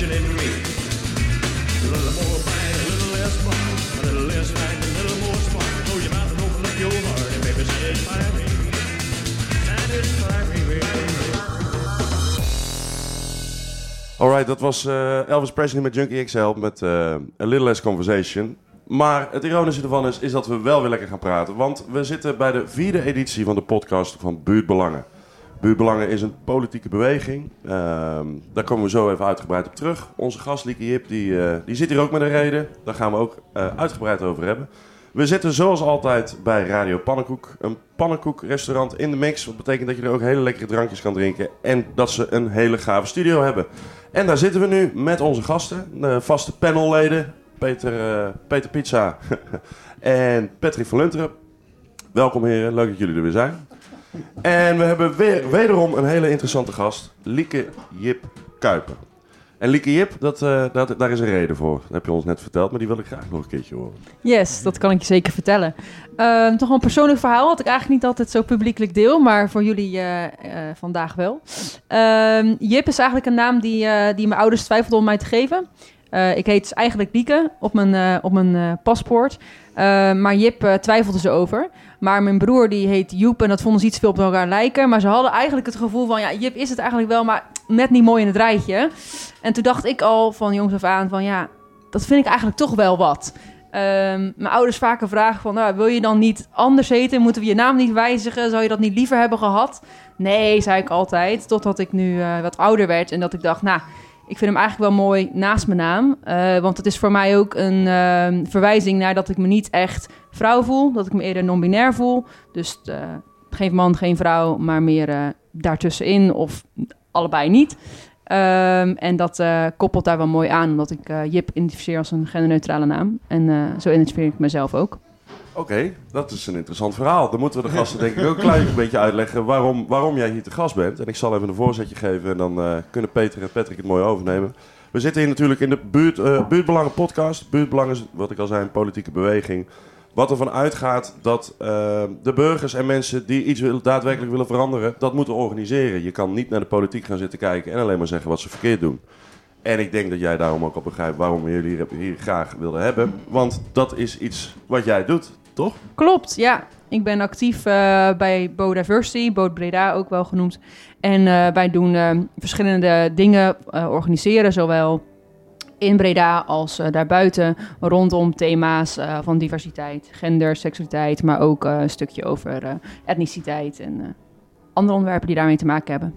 passion in me. A little more fight, a little less fun. A little less fight, a little more spark. Close your mouth and open up your heart, and baby, satisfy me. Satisfy me, baby. Alright, dat was eh, Elvis Presley met Junkie XL met eh, A Little Less Conversation. Maar het ironische ervan is, is dat we wel weer lekker gaan praten. Want we zitten bij de vierde editie van de podcast van Buurtbelangen. Buurtbelangen is een politieke beweging. Ehm, daar komen we zo even uitgebreid op terug. Onze gast Lieke Jip, die, eh, die zit hier ook met een reden. Daar gaan we ook eh, uitgebreid over hebben. We zitten zoals altijd bij Radio Pannenkoek. Een pannenkoekrestaurant in de mix. Wat betekent dat je er ook hele lekkere drankjes kan drinken. En dat ze een hele gave studio hebben. En daar zitten we nu met onze gasten. De vaste panelleden. Peter, eh, Peter Pizza en Patrick van Lunteren. Welkom heren, leuk dat jullie er weer zijn. En we hebben weer, wederom een hele interessante gast. Lieke Jip Kuiper. En Lieke Jip, dat, eh, dat, daar is een reden voor. Dat heb je ons net verteld, maar die wil ik graag nog een keertje horen. Yes, dat kan ik je zeker vertellen. Ehm, toch een persoonlijk verhaal, wat ik eigenlijk niet altijd zo publiekelijk deel, maar voor jullie eh, eh, vandaag wel. Ehm, Jip is eigenlijk een naam die, die mijn ouders twijfelden om mij te geven. Ik heet dus eigenlijk Lieke op mijn, op mijn paspoort. Eh, maar Jip eh, twijfelde ze over. Maar mijn broer die heet Joep en dat vonden ze iets veel op elkaar lijken. Maar ze hadden eigenlijk het gevoel van, ja, Jip is het eigenlijk wel, maar net niet mooi in het rijtje. En toen dacht ik al van jongs af aan van, ja, dat vind ik eigenlijk toch wel wat. Ehm, mijn ouders vaker vragen van, nou, wil je dan niet anders heten? Moeten we je naam niet wijzigen? Zou je dat niet liever hebben gehad? Nee, zei ik altijd, totdat ik nu eh, wat ouder werd en dat ik dacht, nou, ik vind hem eigenlijk wel mooi naast mijn naam. Eh, want het is voor mij ook een ehm, verwijzing naar dat ik me niet echt vrouw voel. Dat ik me eerder non-binair voel. Dus eh, geen man, geen vrouw, maar meer eh, daartussenin of allebei niet. Ehm, en dat koppelt daar wel mooi aan, omdat ik Jip identificeer als een genderneutrale naam. En zo identificeer ik mezelf ook. Oké, dat is een interessant verhaal. Dan moeten we de gasten denk ik ook een klein beetje uitleggen waarom, waarom jij hier te gast bent. En ik zal even een voorzetje geven en dan eh, kunnen Peter en Patrick het mooi overnemen. We zitten hier natuurlijk in de buurt, eh, Buurtbelangen podcast. Buurtbelangen is, wat ik al zei, een politieke beweging. Wat ervan uitgaat dat eh, de burgers en mensen die iets willen, daadwerkelijk willen veranderen, dat moeten organiseren. Je kan niet naar de politiek gaan zitten kijken en alleen maar zeggen wat ze verkeerd doen. En ik denk dat jij daarom ook al begrijpt waarom we jullie hier, hier graag wilden hebben. Want dat is iets wat jij doet, toch? Klopt, ja. Ik ben actief eh, bij Bo Diversity, Bo Breda ook wel genoemd. En eh, wij doen eh, verschillende dingen eh, organiseren, zowel in Breda als eh, daarbuiten, rondom thema's eh, van diversiteit, gender, seksualiteit, maar ook eh, een stukje over eh, etniciteit en eh, andere onderwerpen die daarmee te maken hebben.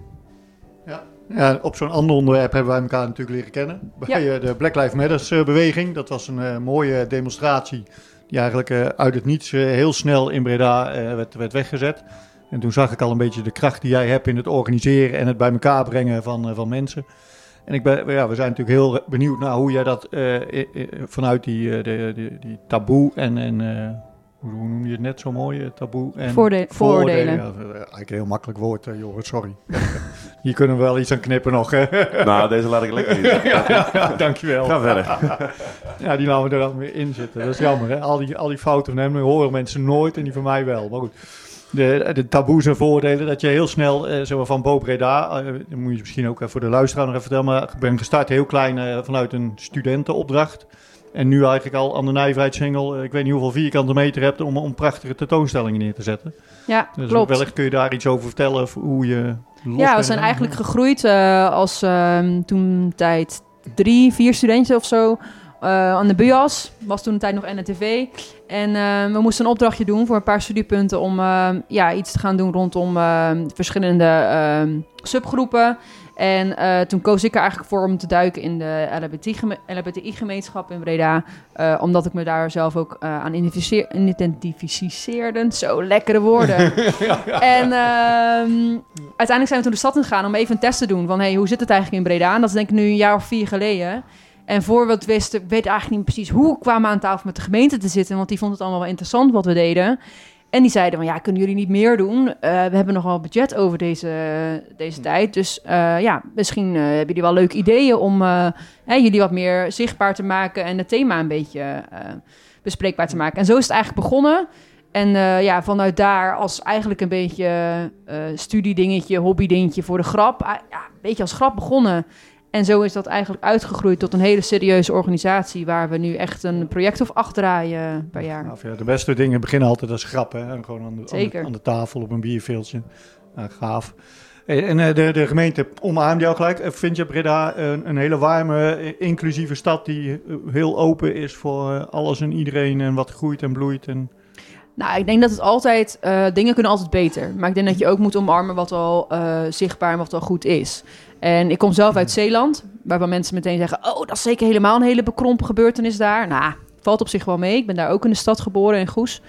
Ja, op zo'n ander onderwerp hebben wij elkaar natuurlijk leren kennen. Bij eh, de Black Lives Matters eh, beweging. Dat was een eh, mooie demonstratie die eigenlijk eh, uit het niets eh, heel snel in Breda eh, werd, werd weggezet. En toen zag ik al een beetje de kracht die jij hebt in het organiseren en het bij elkaar brengen van, van mensen. En ik ben, ja, we zijn natuurlijk heel benieuwd naar hoe jij dat vanuit die, de, de- die taboe en, en hoe noem je het net zo mooi, taboe en Voorde- vooroordelen. Ja, eigenlijk een heel makkelijk woord, Joris, sorry. Hier kunnen we wel iets aan knippen nog. hè? nou, deze laat ik lekker niet. ja, dankjewel. Ga verder. Ja, die laten we er dan weer in zitten. Dat is jammer, hè? Al die, al die fouten van hem horen mensen nooit en die van mij wel. Maar goed, de, de taboes en voordelen, dat je heel snel, eh, zeg maar van Bo Breda, eh, moet je misschien ook voor de luisteraar nog even vertellen, maar ik ben gestart heel klein eh, vanuit een studentenopdracht. En nu eigenlijk al aan de nijverheidssingel, eh, ik weet niet hoeveel vierkante meter hebt om, om prachtige tentoonstellingen neer te zetten. Ja, Dus klopt. wellicht kun je daar iets over vertellen, of hoe je Ja, we zijn en- eigenlijk gegroeid eh, als ehm, toen tijd drie, vier studenten of zo eh, aan de BUAS. Was toen een tijd nog NNTV. En eh, we moesten een opdrachtje doen voor een paar studiepunten om ehm, ja, iets te gaan doen rondom ehm, verschillende ehm, subgroepen. En eh, toen koos ik er eigenlijk voor om te duiken in de LHBTI-gemeenschap in Breda. eh, omdat ik me daar zelf ook eh, aan identificeer- identificeerde. Zo, lekkere woorden. En ehm, uiteindelijk zijn we toen de stad in gegaan om even een test te doen. Van hey, hoe zit het eigenlijk in Breda? En dat is denk ik nu een jaar of vier geleden. En voor we het wisten, ik weet eigenlijk niet precies hoe kwamen aan tafel met de gemeente te zitten. Want die vond het allemaal wel interessant wat we deden. En die zeiden van ja, kunnen jullie niet meer doen? Eh, we hebben nog wel budget over deze, deze tijd. Dus eh, ja, misschien eh, hebben jullie wel leuke ideeën om hè, jullie wat meer zichtbaar te maken en het thema een beetje bespreekbaar te maken. En zo is het eigenlijk begonnen. En ja, vanuit daar als eigenlijk een beetje studiedingetje, hobbydingetje voor de grap. ah, ja, een beetje als grap begonnen. En zo is dat eigenlijk uitgegroeid tot een hele serieuze organisatie... waar we nu echt een project of acht draaien per jaar. Nou, ja, de beste dingen beginnen altijd als grappen. Hè? Gewoon aan de, aan de- Zeker. Aan, de, tafel op een bierveeltje. Nou, gaaf. En eh, de, de gemeente omarmt jou gelijk. Eh, Vind je Breda een, een hele warme, inclusieve stad die eh, heel open is voor alles en iedereen en wat groeit en bloeit? En... Nou, ik denk dat het altijd... eh, dingen kunnen altijd beter. Maar ik denk dat je ook moet omarmen wat al eh, zichtbaar en wat al goed is. En ik kom zelf uit Zeeland, waarvan mensen meteen zeggen... oh, dat is zeker helemaal een hele bekrompen gebeurtenis daar. Nou, valt op zich wel mee. Ik ben daar ook in de stad geboren, in Goes.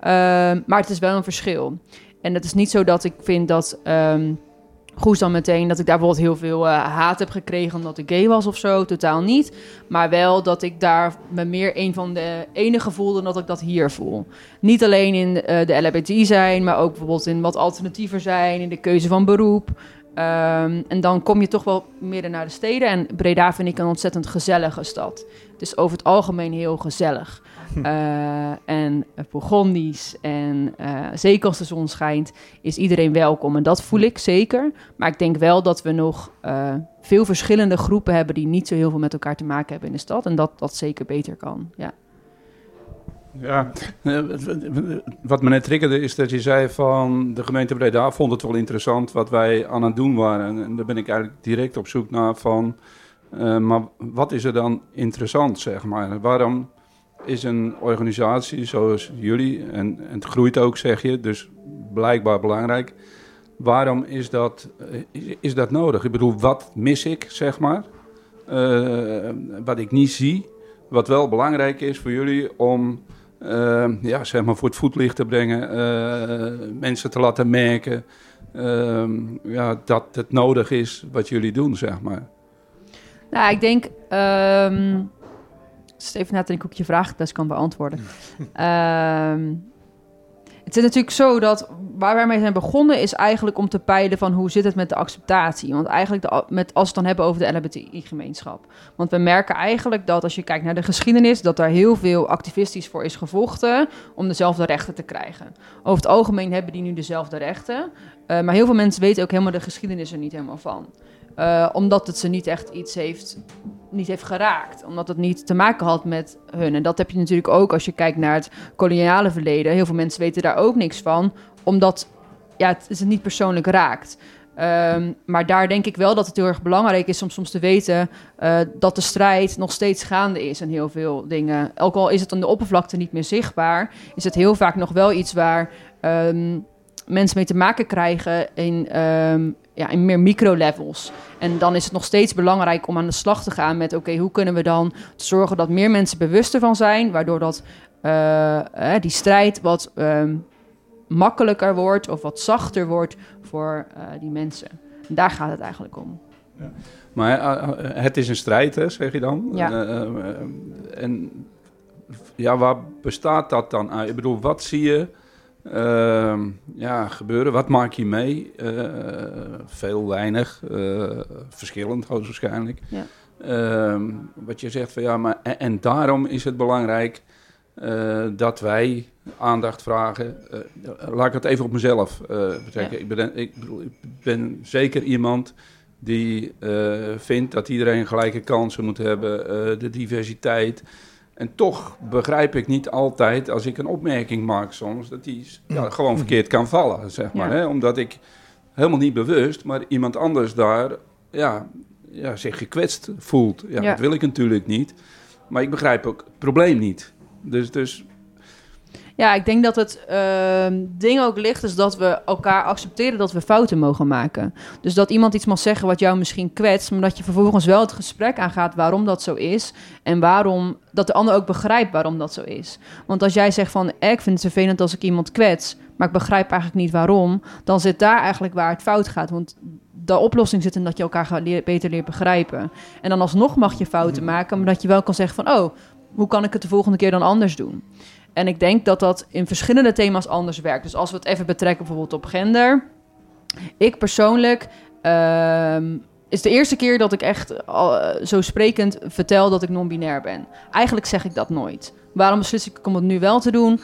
Ehm, maar het is wel een verschil. En het is niet zo dat ik vind dat... ehm, Goes dan meteen dat ik daar bijvoorbeeld heel veel eh, haat heb gekregen omdat ik gay was of zo. Totaal niet. Maar wel dat ik daar me meer een van de enige voelde dan dat ik dat hier voel. Niet alleen in eh, de LHBTI zijn, maar ook bijvoorbeeld in wat alternatiever zijn, in de keuze van beroep. Ehm, en dan kom je toch wel meer naar de steden. En Breda vind ik een ontzettend gezellige stad. Het is over het algemeen heel gezellig. Eh, en Bourgondisch en eh, zeker als de zon schijnt, is iedereen welkom. En dat voel ik zeker. Maar ik denk wel dat we nog eh, veel verschillende groepen hebben die niet zo heel veel met elkaar te maken hebben in de stad. En dat dat zeker beter kan. Ja. Ja, wat me net triggerde is dat je zei van de gemeente Breda vond het wel interessant wat wij aan het doen waren. En daar ben ik eigenlijk direct op zoek naar van, maar wat is er dan interessant, zeg maar? Waarom is een organisatie zoals jullie, en, en het groeit ook, zeg je, dus blijkbaar belangrijk. Waarom is dat, eh, is, dat nodig? Ik bedoel, wat mis ik, zeg maar? Eh, wat ik niet zie, wat wel belangrijk is voor jullie om eh, ja, zeg maar voor het voetlicht te brengen, mensen te laten merken eh, ja, dat het nodig is wat jullie doen, zeg maar. Nou, ik denk. ehm Steven ik je vraag best kan beantwoorden. Ehm, het is natuurlijk zo dat waar wij mee zijn begonnen is eigenlijk om te peilen van hoe zit het met de acceptatie. Want eigenlijk de, met, als we het dan hebben over de LHBTI-gemeenschap. Want we merken eigenlijk dat als je kijkt naar de geschiedenis, dat daar heel veel activistisch voor is gevochten om dezelfde rechten te krijgen. Over het algemeen hebben die nu dezelfde rechten. Eh, maar heel veel mensen weten ook helemaal de geschiedenis er niet helemaal van. Eh, omdat het ze niet echt iets heeft, niet heeft geraakt. Omdat het niet te maken had met hun. En dat heb je natuurlijk ook als je kijkt naar het koloniale verleden. Heel veel mensen weten daar ook niks van. Omdat ja, het, het niet persoonlijk raakt. Ehm, maar daar denk ik wel dat het heel erg belangrijk is om soms te weten eh, dat de strijd nog steeds gaande is en heel veel dingen. Ook al is het aan de oppervlakte niet meer zichtbaar, is het heel vaak nog wel iets waar ehm, mensen mee te maken krijgen in, ehm, ja, in meer micro-levels. En dan is het nog steeds belangrijk om aan de slag te gaan met: oké, hoe kunnen we dan zorgen dat meer mensen bewust ervan zijn, waardoor dat, eh, eh, die strijd wat ehm, makkelijker wordt of wat zachter wordt voor eh, die mensen. En daar gaat het eigenlijk om. Maar eh, het is een strijd, hè, zeg je dan? Ja. En ja, waar bestaat dat dan uit? Ik bedoel, wat zie je ehm, ja, gebeuren? Wat maak je mee? Eh, veel, weinig, eh, verschillend hoogstwaarschijnlijk. Ja. Ehm, wat je zegt van ja, maar en, en daarom is het belangrijk eh, dat wij aandacht vragen. Laat ik het even op mezelf betrekken. Ja. Ik, ben, ik, ik ben zeker iemand die vindt dat iedereen gelijke kansen moet hebben, de diversiteit. En toch begrijp ik niet altijd, als ik een opmerking maak soms, dat die ja, gewoon verkeerd kan vallen, zeg maar. Ja. Hè? Omdat ik helemaal niet bewust, maar iemand anders daar ja, ja, zich gekwetst voelt. Ja, Ja. Dat wil ik natuurlijk niet. Maar ik begrijp ook het probleem niet. Dus, dus Ja, ik denk dat het ehm, ding ook ligt, is dat we elkaar accepteren dat we fouten mogen maken. Dus dat iemand iets mag zeggen wat jou misschien kwetst, maar dat je vervolgens wel het gesprek aangaat waarom dat zo is. En waarom dat de ander ook begrijpt waarom dat zo is. Want als jij zegt van, eh, ik vind het vervelend als ik iemand kwets, maar ik begrijp eigenlijk niet waarom, dan zit daar eigenlijk waar het fout gaat. Want de oplossing zit in dat je elkaar gaat leer- beter leert begrijpen. En dan alsnog mag je fouten maken, maar dat je wel kan zeggen van, oh, hoe kan ik het de volgende keer dan anders doen? En ik denk dat dat in verschillende thema's anders werkt. Dus als we het even betrekken bijvoorbeeld op gender. Ik persoonlijk ehm, is de eerste keer dat ik echt eh, zo sprekend vertel dat ik non-binair ben. Eigenlijk zeg ik dat nooit. Waarom beslis ik om het nu wel te doen?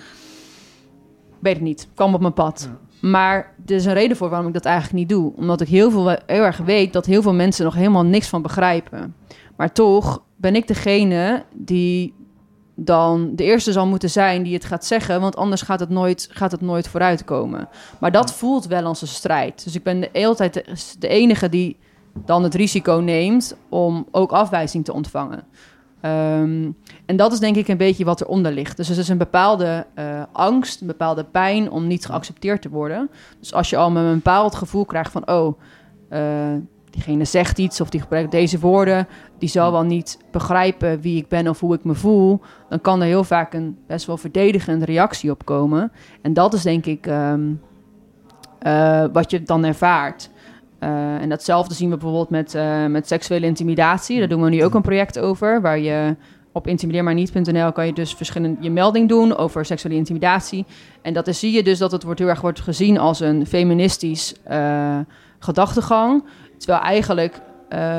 Weet ik niet. Kwam op mijn pad. Maar er is een reden voor waarom ik dat eigenlijk niet doe. Omdat ik heel, veel, heel erg weet dat heel veel mensen nog helemaal niks van begrijpen. Maar toch ben ik degene die dan de eerste zal moeten zijn die het gaat zeggen, want anders gaat het nooit, gaat het nooit vooruitkomen. Maar dat voelt wel als een strijd. Dus ik ben de hele tijd de, de enige die dan het risico neemt om ook afwijzing te ontvangen. Ehm, en dat is denk ik een beetje wat eronder ligt. Dus er is een bepaalde eh, angst, een bepaalde pijn om niet geaccepteerd te worden. Dus als je al met een bepaald gevoel krijgt van, oh, eh, diegene zegt iets of die gebruikt deze woorden, die zal wel niet begrijpen wie ik ben of hoe ik me voel, dan kan er heel vaak een best wel verdedigende reactie op komen. En dat is denk ik ehm, eh, wat je dan ervaart. Uh, en datzelfde zien we bijvoorbeeld met, uh, met seksuele intimidatie. Daar doen we nu ook een project over, waar je op intimideermaarniet.nl kan je dus verschillende je melding doen over seksuele intimidatie. En dat is, zie je dus dat het wordt heel erg wordt gezien als een feministisch gedachtegang. Terwijl eigenlijk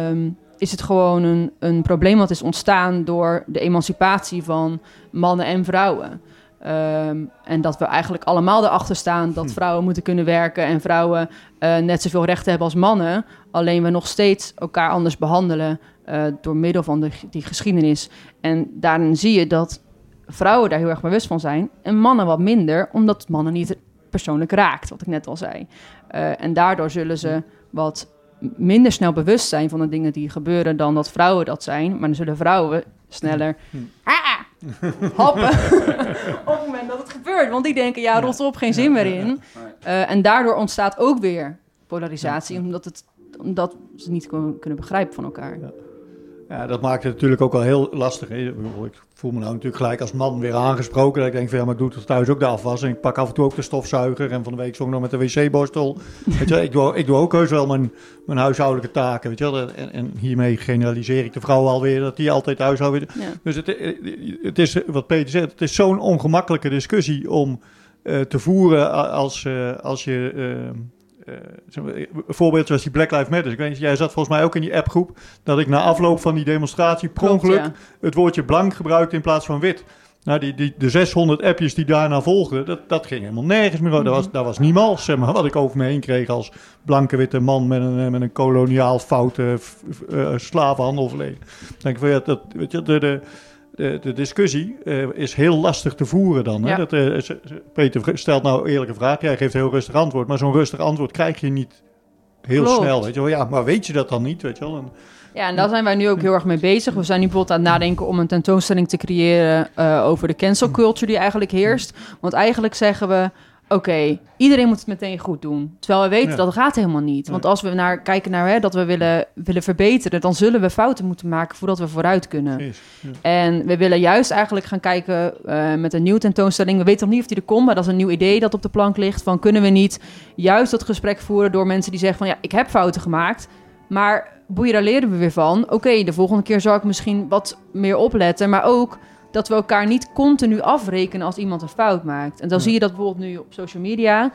um, is het gewoon een, een probleem wat is ontstaan door de emancipatie van mannen en vrouwen. Um, en dat we eigenlijk allemaal erachter staan dat vrouwen moeten kunnen werken en vrouwen uh, net zoveel rechten hebben als mannen. Alleen we nog steeds elkaar anders behandelen uh, door middel van de, die geschiedenis. En daarin zie je dat vrouwen daar heel erg bewust van zijn en mannen wat minder, omdat mannen niet persoonlijk raakt, wat ik net al zei. Uh, en daardoor zullen ze wat minder snel bewust zijn van de dingen die gebeuren dan dat vrouwen dat zijn. Maar dan zullen vrouwen sneller ah, happen op het moment dat het gebeurt. Want die denken, ja, rot op, geen zin meer in. Uh, en daardoor ontstaat ook weer polarisatie, omdat, het, omdat ze niet kunnen begrijpen van elkaar. Ja. Dat maakt het natuurlijk ook wel heel lastig. Hè? Ik voel me nou natuurlijk gelijk als man weer aangesproken. Dat ik denk van ja, maar ik doe het thuis ook de afwas. En ik pak af en toe ook de stofzuiger. En van de week zong nog met de wc-borstel. weet je, ik, doe, ik doe ook heus wel mijn, mijn huishoudelijke taken. Weet je wel? En, en hiermee generaliseer ik de vrouw alweer dat die altijd huishouden. Ja. Dus het, het is, wat Peter zegt, het is zo'n ongemakkelijke discussie om uh, te voeren als, uh, als je... Uh, een voorbeeld zoals die Black Lives Matter. Ik weet niet, jij zat volgens mij ook in die appgroep dat ik na afloop van die demonstratie per ongeluk ja. het woordje blank gebruikte in plaats van wit. Nou, die, die, de 600 appjes die daarna volgden, dat, dat ging helemaal nergens meer. Mm -hmm. Dat was, dat was niemals, zeg maar, wat ik over me heen kreeg als blanke witte man met een, met een koloniaal foute uh, slavenhandel verleden. denk ik van ja, dat, weet je, de, de de, de discussie uh, is heel lastig te voeren dan. Hè? Ja. Dat, uh, Peter stelt nou eerlijke vraag, jij geeft een heel rustig antwoord, maar zo'n rustig antwoord krijg je niet heel Klopt. snel. Weet je wel? Ja, maar weet je dat dan niet? Weet je wel? En, ja, en daar zijn wij nu ook heel erg mee bezig. We zijn nu bijvoorbeeld aan het nadenken om een tentoonstelling te creëren uh, over de cancel culture die eigenlijk heerst. Want eigenlijk zeggen we, oké, okay, iedereen moet het meteen goed doen. Terwijl we weten ja. dat gaat helemaal niet. Want als we naar, kijken naar hè, dat we willen, willen verbeteren, dan zullen we fouten moeten maken voordat we vooruit kunnen. En we willen juist eigenlijk gaan kijken uh, met een nieuwe tentoonstelling. We weten nog niet of die er komt, maar dat is een nieuw idee dat op de plank ligt. Van kunnen we niet juist dat gesprek voeren door mensen die zeggen van ja, ik heb fouten gemaakt, maar boeien, daar leren we weer van. Oké, okay, de volgende keer zal ik misschien wat meer opletten, maar ook dat we elkaar niet continu afrekenen als iemand een fout maakt. En dan ja. zie je dat bijvoorbeeld nu op social media.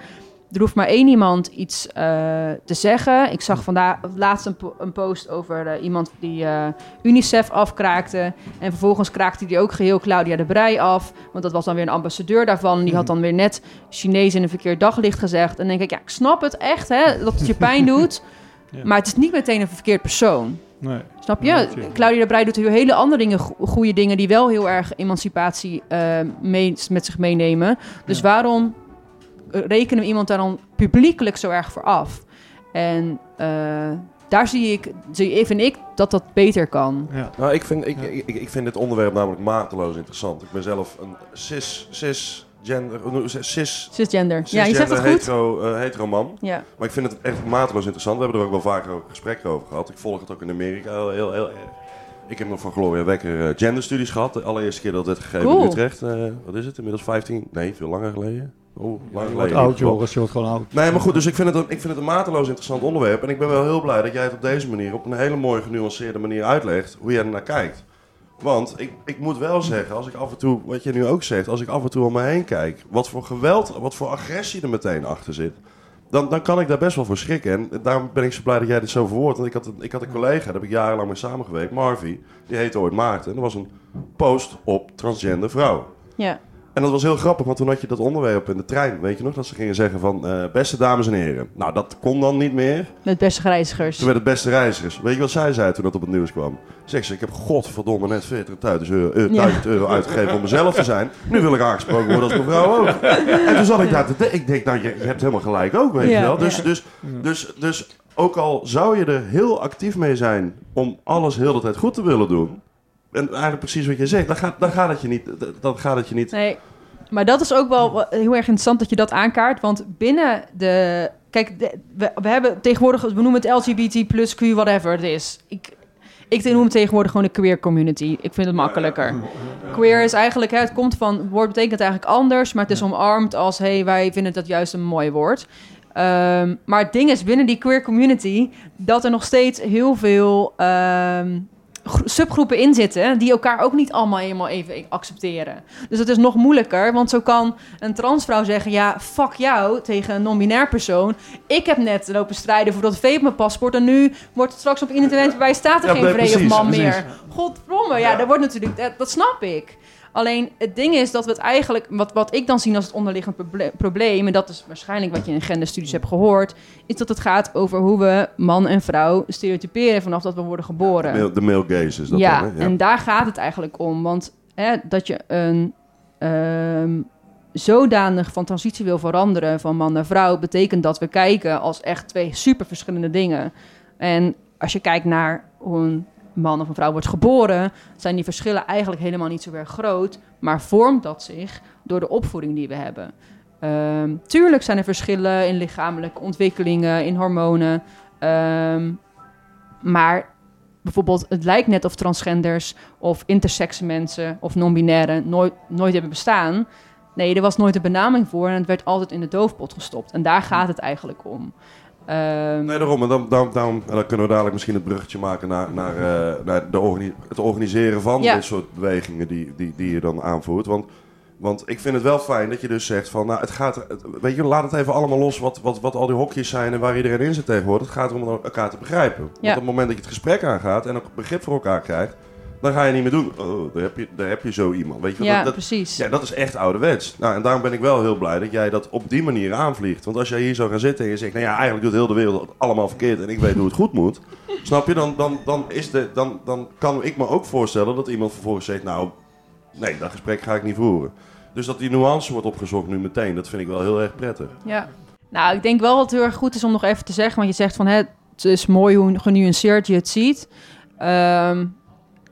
Er hoeft maar één iemand iets uh, te zeggen. Ik zag vandaag laatst een, po een post over uh, iemand die uh, UNICEF afkraakte. En vervolgens kraakte hij ook geheel Claudia de Brij af. Want dat was dan weer een ambassadeur daarvan. Die had dan weer net Chinees in een verkeerd daglicht gezegd. En dan denk ik, ja, ik snap het echt, hè, dat het je pijn doet. ja. Maar het is niet meteen een verkeerd persoon. Nee. Snap je? Nee, Claudia de Breij doet heel hele andere dingen, goede dingen die wel heel erg emancipatie uh, mee, met zich meenemen. Dus ja. waarom rekenen we iemand daar dan publiekelijk zo erg voor af? En uh, daar zie ik, zie vind ik dat dat beter kan. Ja. Nou, ik vind, ik, ik, ik, vind dit onderwerp namelijk mateloos interessant. Ik ben zelf een cis, cis gender, cis, cisgender. Ja, je zegt het goed. Hetero, uh, hetero man. Ja. Maar ik vind het echt mateloos interessant. We hebben er ook wel vaker ook gesprekken over gehad. Ik volg het ook in Amerika heel, heel, heel erg. Ik heb nog van Gloria Wekker uh, genderstudies gehad. De allereerste keer dat het gegeven cool. in Utrecht. Uh, wat is het? Inmiddels 15? Nee, veel langer geleden. Oh, lang ja, geleden. oud, Joris. Je wordt gewoon oud. Nee, maar goed. Dus ik vind, het een, ik vind het een mateloos interessant onderwerp. En ik ben wel heel blij dat jij het op deze manier, op een hele mooie genuanceerde manier uitlegt hoe jij er naar kijkt. Want ik, ik moet wel zeggen, als ik af en toe, wat je nu ook zegt, als ik af en toe om me heen kijk, wat voor geweld, wat voor agressie er meteen achter zit, dan, dan kan ik daar best wel voor schrikken. En daarom ben ik zo blij dat jij dit zo verwoordt. Want ik had, een, ik had een collega, daar heb ik jarenlang mee samengewerkt, Marvie, die heette ooit Maarten. En er was een post op transgender vrouwen. Ja. En dat was heel grappig, want toen had je dat onderwerp in de trein. Weet je nog, dat ze gingen zeggen van... eh, beste dames en heren. Nou, dat kon dan niet meer. Met beste reizigers. Toen werd het beste reizigers. Weet je wat zij zei toen dat op het nieuws kwam? Zegt ze, ik heb godverdomme net 40.000 euro, eh, 1000 euro uitgegeven om mezelf te zijn. Nu wil ik aangesproken worden als mevrouw ook. En toen zat ik daar te denken. Ik denk, nou, je, je hebt helemaal gelijk ook, weet Ja, je wel. Dus, ja. dus, dus, dus ook al zou je er heel actief mee zijn om alles heel de tijd goed te willen doen... En eigenlijk precies wat je zegt, dan gaat, dan gaat het je niet... Dan gaat het je niet Nee, maar dat is ook wel wa- heel erg interessant dat je dat aankaart. Want binnen de... Kijk, de- we, we hebben tegenwoordig... We noemen het LGBT plus Q, whatever het is. Ik, ik noem het tegenwoordig gewoon de queer community. Ik vind het makkelijker. Queer is eigenlijk... Hè, het komt van... Het woord betekent eigenlijk anders, maar het is omarmd als... hey, wij vinden dat juist een mooi woord. Ehm, maar het ding is binnen die queer community... dat er nog steeds heel veel... ehm, subgroepen in zitten die elkaar ook niet allemaal helemaal even accepteren. Dus het is nog moeilijker, want zo kan een transvrouw zeggen: ja, fuck jou tegen een non-binair persoon. Ik heb net lopen strijden voor dat V op mijn paspoort en nu wordt het straks op internet bij staat er Ja, geen vrede of man precies. meer. Godverdomme, ja, dat wordt natuurlijk, dat, dat snap ik. Alleen het ding is dat we het eigenlijk, wat, wat ik dan zie als het onderliggend proble- probleem, en dat is waarschijnlijk wat je in genderstudies hebt gehoord, is dat het gaat over hoe we man en vrouw stereotyperen vanaf dat we worden geboren. Male- De male gaze is dat ja, dan, hè? en daar gaat het eigenlijk om. Want hè, dat je een ehm, zodanig van transitie wil veranderen van man naar vrouw, betekent dat we kijken als echt twee super verschillende dingen. En als je kijkt naar hoe een man of een vrouw wordt geboren, zijn die verschillen eigenlijk helemaal niet zo erg groot, maar vormt dat zich door de opvoeding die we hebben. Ehm, tuurlijk zijn er verschillen in lichamelijke ontwikkelingen, in hormonen. Ehm, maar bijvoorbeeld, het lijkt net of transgenders of intersexe mensen of non-binaire nooit, nooit hebben bestaan. Nee, er was nooit een benaming voor en het werd altijd in de doofpot gestopt. En daar gaat het eigenlijk om. Ehm, Nee, daarom. En dan, dan, dan, dan kunnen we dadelijk misschien het bruggetje maken naar, naar, eh, naar de organi- het organiseren van Ja. dit soort bewegingen die, die, die je dan aanvoert. Want, want ik vind het wel fijn dat je dus zegt van, nou, het gaat, het- weet je, laat het even allemaal los wat, wat, wat al die hokjes zijn en waar iedereen in zit tegenwoordig. Het gaat erom elkaar te begrijpen. Want op het moment dat je het gesprek aangaat en ook begrip voor elkaar krijgt, dan ga je niet meer doen, oh, daar heb je, daar heb je zo iemand. Weet je, ja, dat, dat, precies. ja, dat is echt ouderwets. Nou, en daarom ben ik wel heel blij dat jij dat op die manier aanvliegt. Want als jij hier zou gaan zitten en je zegt... nou ja, eigenlijk doet heel de wereld het allemaal verkeerd... en ik weet hoe het goed moet. Snap je? Dan, dan, dan, is de, dan, dan kan ik me ook voorstellen dat iemand vervolgens zegt... nou, nee, dat gesprek ga ik niet voeren. Dus dat die nuance wordt opgezocht nu meteen... dat vind ik wel heel erg prettig. Ja. Nou, ik denk wel dat het heel erg goed is om nog even te zeggen. Want je zegt van, hè, het is mooi hoe genuanceerd je het ziet. Ehm,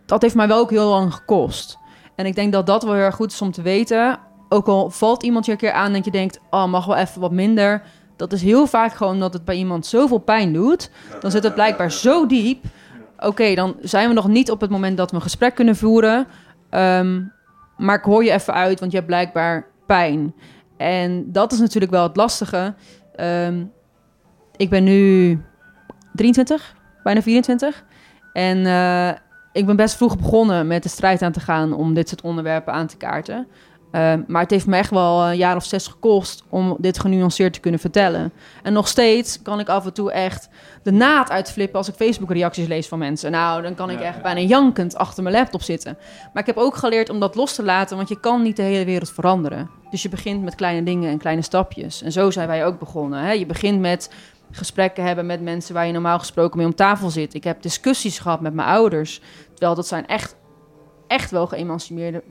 dat heeft mij wel ook heel lang gekost. En ik denk dat dat wel heel erg goed is om te weten. Ook al valt iemand je een keer aan en je denkt... oh, mag wel even wat minder. Dat is heel vaak gewoon dat het bij iemand zoveel pijn doet. Dan zit het blijkbaar zo diep. Oké, dan zijn we nog niet op het moment dat we een gesprek kunnen voeren. Ehm, maar ik hoor je even uit, want je hebt blijkbaar pijn. En dat is natuurlijk wel het lastige. Ehm, ik ben nu 23, bijna 24. En eh, ik ben best vroeg begonnen met de strijd aan te gaan om dit soort onderwerpen aan te kaarten. Ehm, maar het heeft me echt wel een jaar of zes gekost om dit genuanceerd te kunnen vertellen. En nog steeds kan ik af en toe echt de naad uitflippen als ik Facebook-reacties lees van mensen. Nou, dan kan ik echt bijna jankend achter mijn laptop zitten. Maar ik heb ook geleerd om dat los te laten, want je kan niet de hele wereld veranderen. Dus je begint met kleine dingen en kleine stapjes. En zo zijn wij ook begonnen. Hè? Je begint met gesprekken hebben met mensen waar je normaal gesproken mee om tafel zit. Ik heb discussies gehad met mijn ouders. Terwijl dat zijn echt, echt wel geëmancipeerde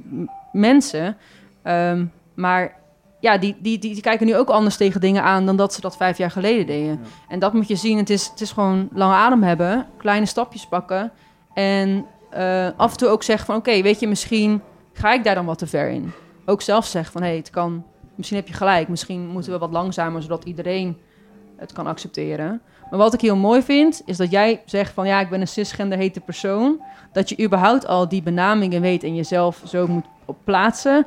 mensen. Ehm, maar ja, die, die, die, die kijken nu ook anders tegen dingen aan dan dat ze dat vijf jaar geleden deden. En dat moet je zien. Het is, het is gewoon lange adem hebben, kleine stapjes pakken. En eh, af en toe ook zeggen van oké, weet je, misschien ga ik daar dan wat te ver in. Ook zelf zeggen van hé, hey, het kan, misschien heb je gelijk. Misschien moeten we wat langzamer, zodat iedereen het kan accepteren. Maar wat ik heel mooi vind, is dat jij zegt van ja, ik ben een cisgender hete persoon. Dat je überhaupt al die benamingen weet en jezelf zo moet plaatsen,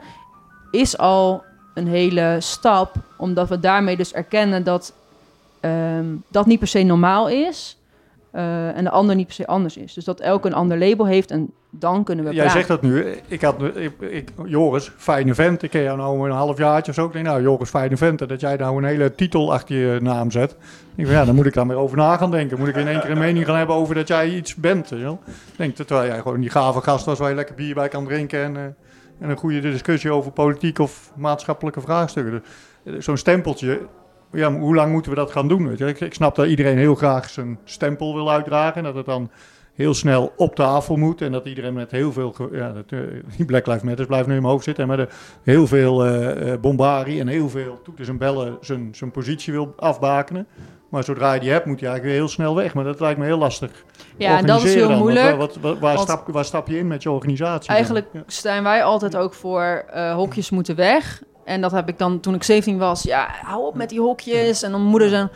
is al een hele stap. Omdat we daarmee dus erkennen dat ehm, dat niet per se normaal is. eh, en de ander niet per se anders is. Dus dat elk een ander label heeft en dan kunnen we Jij praten. zegt dat nu. Ik had, ik, ik, Joris, fijne vent. Ik ken jou nou een half jaartje of zo. Ik denk, nou, Joris, fijne vent. En dat jij nou een hele titel achter je naam zet. Ik denk, ja, dan moet ik daar meer over na gaan denken. Moet ik in één keer een mening gaan hebben over dat jij iets bent. Ik denk, terwijl jij gewoon die gave gast was waar je lekker bier bij kan drinken. En, eh, En een goede discussie over politiek of maatschappelijke vraagstukken. Dus, eh, Zo'n stempeltje, ja, hoe lang moeten we dat gaan doen? Weet je? Ik, ik snap dat iedereen heel graag zijn stempel wil uitdragen. En dat het dan heel snel op tafel moet. En dat iedereen met heel veel... Ja, dat, eh, die Black Lives Matter blijft nu in mijn hoofd zitten. Maar de, heel veel eh, bombarie en heel veel toeters en bellen zijn, zijn positie wil afbakenen. Maar zodra je die hebt, moet je eigenlijk weer heel snel weg. Maar dat lijkt me heel lastig. Ja, en dat is heel dan. Moeilijk. Wat, wat, waar, stap, waar stap je in met je organisatie? Eigenlijk Ja. zijn wij altijd ook voor hokjes moeten weg. En dat heb ik dan toen ik 17 was. Ja, hou op met die hokjes. En dan moeder zijn.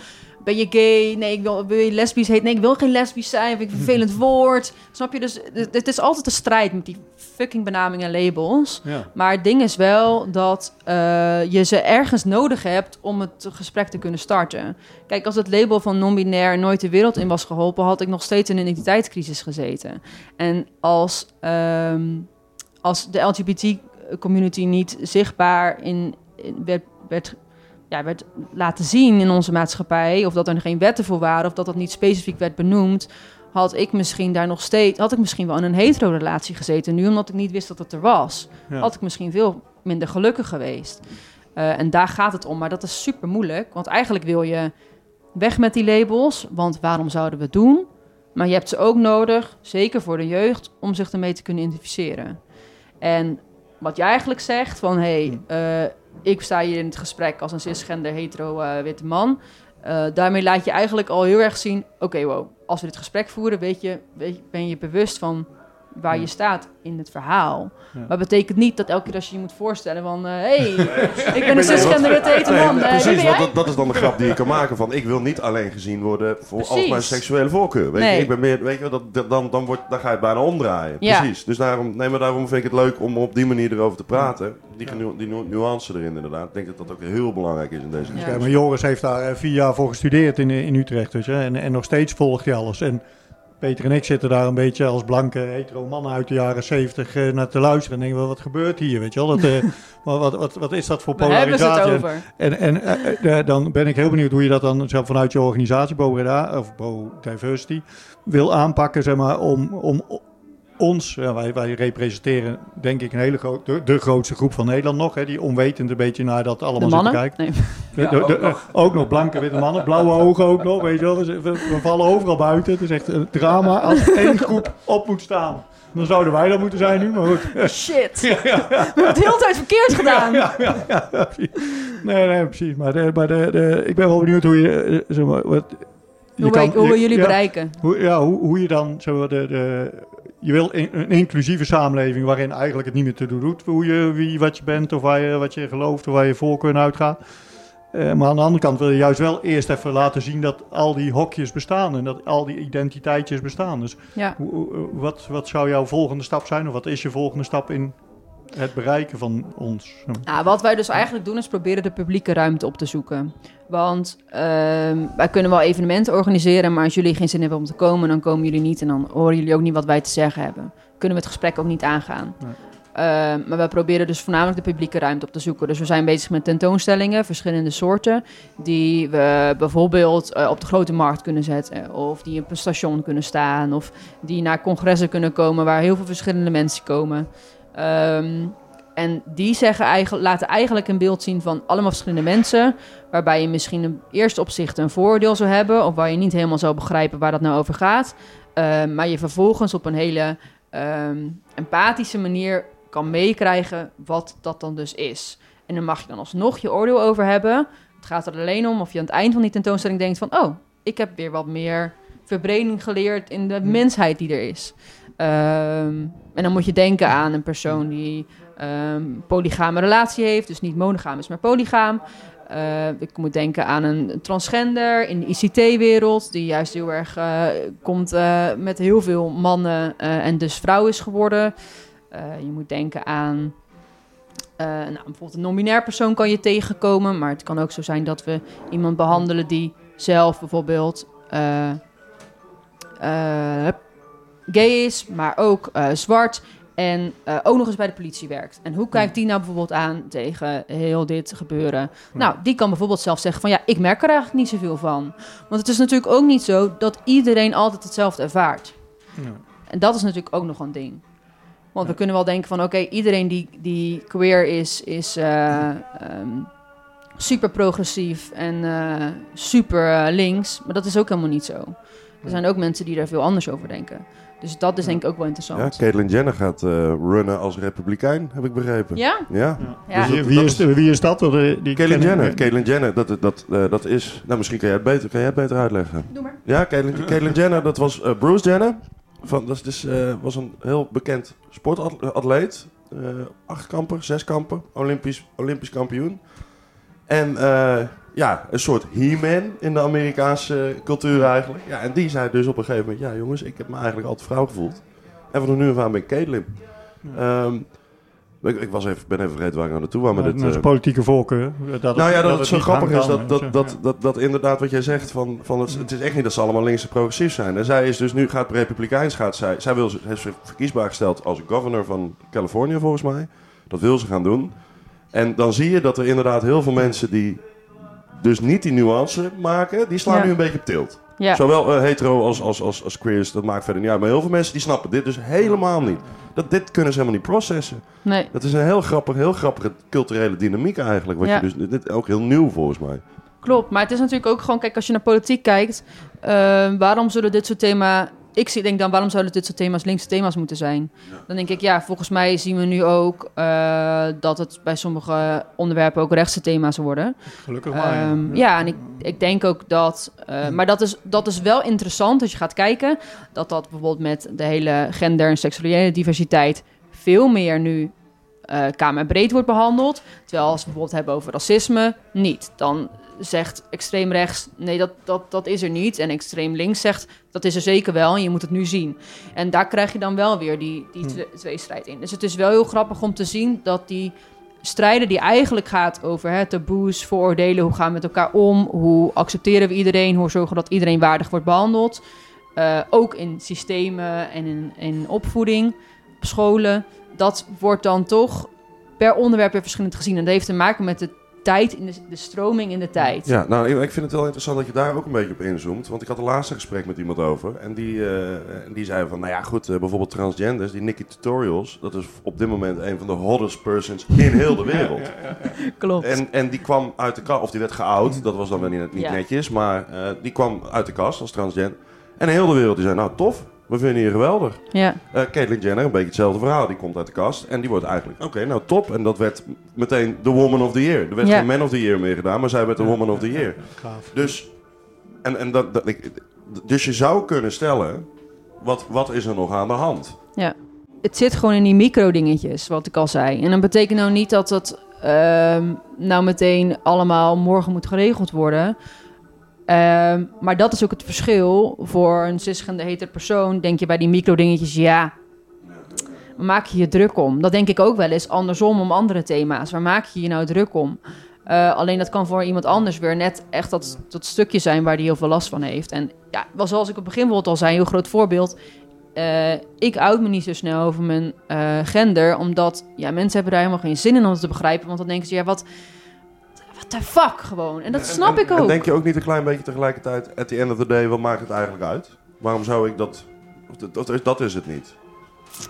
Ben je gay? Nee, ik wil, wil je lesbisch heet? Nee, ik wil geen lesbisch zijn. Vind ik een vervelend woord. Snap je? Dus het, het is altijd een strijd met die fucking benamingen en labels. Ja. Maar het ding is wel dat eh, je ze ergens nodig hebt om het gesprek te kunnen starten. Kijk, als het label van non-binair nooit de wereld in was geholpen, had ik nog steeds in een identiteitscrisis gezeten. En als, ehm, als de LGBT-community niet zichtbaar in, in- werd, werd, ja, werd laten zien in onze maatschappij, of dat er geen wetten voor waren, of dat dat niet specifiek werd benoemd, had ik misschien daar nog steeds, had ik misschien wel in een hetero-relatie gezeten. Nu, omdat ik niet wist dat het er was, Ja. had ik misschien veel minder gelukkig geweest. Eh, en daar gaat het om, maar dat is super moeilijk, want eigenlijk wil je weg met die labels, want waarom zouden we het doen? Maar je hebt ze ook nodig, zeker voor de jeugd, om zich ermee te kunnen identificeren. En wat jij eigenlijk zegt van, hé, hey, eh, ik sta hier in het gesprek als een cisgender hetero eh, witte man. Eh, daarmee laat je eigenlijk al heel erg zien, oké, wow, als we dit gesprek voeren, weet je, weet je- ben je bewust van waar je staat in het verhaal. Ja. Maar betekent niet dat elke keer als je je moet voorstellen van, hé, hey, ik ben een cisgender witte hetero man, Nee, eh, precies, want dat, dat is dan de grap die je kan maken van... ik wil niet alleen gezien worden voor als Precies. mijn seksuele voorkeur. Weet Nee. je, ik ben meer, weet je, dat, dat- dan, dan, wordt, dan ga je het bijna omdraaien. Ja. Precies. Dus daarom, nee, maar daarom vind ik het leuk om op die manier erover te praten. Die, die nu- nuance erin inderdaad. Ik denk dat dat ook heel belangrijk is in deze Ja. discussie. Ja, maar Joris heeft daar eh, vier jaar voor gestudeerd in, in Utrecht. Dus, hè, en, en nog steeds volgt hij alles. En Peter en ik zitten daar een beetje als blanke hetero mannen uit de jaren zeventig eh, naar te luisteren. En denken we, wat gebeurt hier? Weet je wel? Dat, eh, wat, wat, wat, wat is dat voor polarisatie? het over? En, en eh, dan ben ik heel benieuwd hoe je dat dan zelf vanuit je organisatie, Pro of Pro Diversity, wil aanpakken, zeg maar, om, om ons, ja, wij, wij representeren denk ik een hele grote, de, de grootste groep van Nederland nog, hè, die onwetend een beetje naar dat De allemaal zit te mannen? kijken. Nee. De- de- de- ook, nog. blanke witte mannen, blauwe ogen ook nog, weet je wel. We, we- we vallen overal buiten. Het is echt een drama als één groep op moet staan. Dan zouden wij dat moeten zijn nu, maar goed. Shit. We hebben het de hele tijd verkeerd gedaan. Nee, nee, precies. Maar, de, maar de, de, ik ben wel benieuwd hoe je, eh, zeg maar, wat... je Hoe, kan- we, hoe we je- jullie ja, bereiken. Hoe, ja, hoe, hoe je dan, zeg maar, de, de, je wil in- een inclusieve samenleving waarin eigenlijk het niet meer te doen doet. Hoe je, wie, wat je bent of waar je, wat je gelooft of waar je voorkeur uitgaat. Eh, maar aan de andere kant wil je juist wel eerst even laten zien dat al die hokjes bestaan en dat al die identiteitjes bestaan. Dus Ja. hoe, hoe- wat, wat zou jouw volgende stap zijn of wat is je volgende stap in het bereiken van ons? Nou, wat wij dus eigenlijk doen is proberen de publieke ruimte op te zoeken. Want ehm, wij kunnen wel evenementen organiseren, maar als jullie geen zin hebben om te komen, dan komen jullie niet en dan horen jullie ook niet wat wij te zeggen hebben. Kunnen we het gesprek ook niet aangaan. Nee. Ehm, maar we proberen dus voornamelijk de publieke ruimte op te zoeken. Dus we zijn bezig met tentoonstellingen, verschillende soorten, die we bijvoorbeeld eh, op de grote markt kunnen zetten. Of die op een station kunnen staan. Of die naar congressen kunnen komen waar heel veel verschillende mensen komen. Ehm, en die zeggen eigenlijk, laten eigenlijk een beeld zien van allemaal verschillende mensen. Waarbij je misschien in eerste opzicht een voordeel zou hebben. Of waar je niet helemaal zou begrijpen waar dat nou over gaat. Ehm, maar je vervolgens op een hele ehm, empathische manier kan meekrijgen wat dat dan dus is. En dan mag je dan alsnog je oordeel over hebben. Het gaat er alleen om of je aan het eind van die tentoonstelling denkt van... oh, ik heb weer wat meer verbreding geleerd in de mensheid die er is. Ehm, en dan moet je denken aan een persoon die ehm polygame relatie heeft. Dus niet monogaam is, maar polygaam. Eh, ik moet denken aan een transgender in de ICT-wereld... die juist heel erg eh, komt eh, met heel veel mannen eh, en dus vrouw is geworden... Je moet denken aan nou, bijvoorbeeld een non-binair persoon kan je tegenkomen. Maar het kan ook zo zijn dat we iemand behandelen die zelf bijvoorbeeld gay is, maar ook eh, zwart. En eh, ook nog eens bij de politie werkt. En hoe kijkt die nou bijvoorbeeld aan tegen heel dit gebeuren? Nou, die kan bijvoorbeeld zelf zeggen van ja, ik merk er eigenlijk niet zoveel van. Want het is natuurlijk ook niet zo dat iedereen altijd hetzelfde ervaart. Ja. En dat is natuurlijk ook nog een ding. Want we kunnen wel denken van, oké, iedereen die, die queer is, is eh, ehm, super progressief en super links. Maar dat is ook helemaal niet zo. Er zijn ook mensen die daar veel anders over denken. Dus dat is denk ik ook wel Ja, interessant. Caitlyn Jenner gaat eh, runnen als republikein, heb ik begrepen. Ja? Ja. Ja. Dus Wie, dat- wie, dat is, wie is dat? Dat, eh, Die Caitlyn Jenner. Caitlyn Jenner, dat, dat, eh, dat is... Nou, misschien kan jij het beter, kan jij het beter uitleggen. Doe maar. Ja, Caitlyn, Caitlyn Jenner, dat was Bruce Jenner. Van, dat is dus, eh, was een heel bekend sportatleet. Eh achtkamper, zeskamper, Olympisch, Olympisch kampioen. En eh, ja, een soort he-man in de Amerikaanse cultuur eigenlijk. Ja, en die zei dus op een gegeven moment... Ja jongens, ik heb me eigenlijk altijd vrouw gevoeld. En van nu af aan ben ik Caitlyn. Ehm, ik, ik was even, ben even vergeten waar ik naartoe was. met Ja, dit, eh, politieke voorkeur. Dat nou ja, dat, het het zo grappig is dat, dat, dat, dat, dat inderdaad wat jij zegt, van, van het, het is echt niet dat ze allemaal links en progressief zijn. En zij is dus nu, gaat republikeins, gaat zij, zij wil, ze- heeft zich verkiesbaar gesteld als governor van Californië volgens mij. Dat wil ze gaan doen. En dan zie je dat er inderdaad heel veel mensen die dus niet die nuance maken, die slaan Ja. nu een beetje op tilt. Ja. Zowel eh, hetero als, als, als, als queers, dat maakt verder niet uit. Maar heel veel mensen die snappen dit dus helemaal niet. Dat, dit kunnen ze helemaal niet processen. Nee. Dat is een heel grappig, heel grappige culturele dynamiek eigenlijk. Wat Ja. je dus, dit ook heel nieuw volgens mij. Klopt, maar het is natuurlijk ook gewoon, kijk, als je naar politiek kijkt, eh, waarom zullen dit soort thema's, ik denk dan, waarom zouden dit soort thema's linkse thema's moeten zijn? Dan denk ik, ja, volgens mij zien we nu ook eh, dat het bij sommige onderwerpen ook rechtse thema's worden. Gelukkig maar. ja. Ehm, ja, en ik, ik denk ook dat, eh, maar dat is, dat is wel interessant als je gaat kijken, dat dat bijvoorbeeld met de hele gender- en seksuele diversiteit veel meer nu eh kamerbreed wordt behandeld. Terwijl als we bijvoorbeeld hebben over racisme, niet. Dan zegt extreem rechts, nee, dat, dat, dat is er niet. En extreem links zegt, dat is er zeker wel en je moet het nu zien. En daar krijg je dan wel weer die, die twe- tweestrijd in. Dus het is wel heel grappig om te zien dat die strijden die eigenlijk gaat over hè, taboes, vooroordelen, hoe gaan we met elkaar om, hoe accepteren we iedereen, hoe zorgen we dat iedereen waardig wordt behandeld. Eh, ook in systemen en in, in opvoeding, op scholen. Dat wordt dan toch per onderwerp weer verschillend gezien. En dat heeft te maken met de tijd, in de, de stroming in de tijd. Ja, nou, ik, vind het wel interessant dat je daar ook een beetje op inzoomt. Want ik had een laatste gesprek met iemand over. En die, eh, die zei van, nou ja, goed, eh, bijvoorbeeld transgenders, die Nikki Tutorials, dat is op dit moment een van de hottest persons in heel de wereld. Klopt. En, en die kwam uit de kast, of die werd geout, dat was dan wel niet, niet Ja. netjes, maar eh, die kwam uit de kast als transgender. En heel de wereld die zei, nou tof, we vinden je geweldig. Ja, Eh Caitlyn Jenner, een beetje hetzelfde verhaal. Die komt uit de kast en die wordt eigenlijk, oké, nou top. En dat werd meteen de Woman of the Year. Er werd Ja. geen Man of the Year meer gedaan, maar zij werd de Woman of the Year. Gaaf. Dus, en, en dat, dat, ik, dus je zou kunnen stellen, wat, wat is er nog aan de hand? het zit gewoon in die micro-dingetjes, wat ik al zei. En dat betekent nou niet dat dat ehm, nou meteen allemaal morgen moet geregeld worden. Ehm, maar dat is ook het verschil voor een cisgender heter persoon. Denk je bij die micro-dingetjes, ja, waar maak je je druk om? Dat denk ik ook wel eens andersom om andere thema's. Waar maak je je nou druk om? Eh, alleen dat kan voor iemand anders weer net echt dat, dat stukje zijn waar die heel veel last van heeft. En ja, wel zoals ik op het begin bijvoorbeeld al zei, een heel groot voorbeeld. Eh, ik out me niet zo snel over mijn eh, gender, omdat ja, mensen hebben daar helemaal geen zin in om het te begrijpen. Want dan denken ze, ja, wat, what the fuck gewoon. En dat snap En- ik En ook. denk je ook niet een klein beetje tegelijkertijd, at the end of the day, wat maakt het eigenlijk uit? Waarom zou ik dat... of Dat, dat, is, dat is het niet.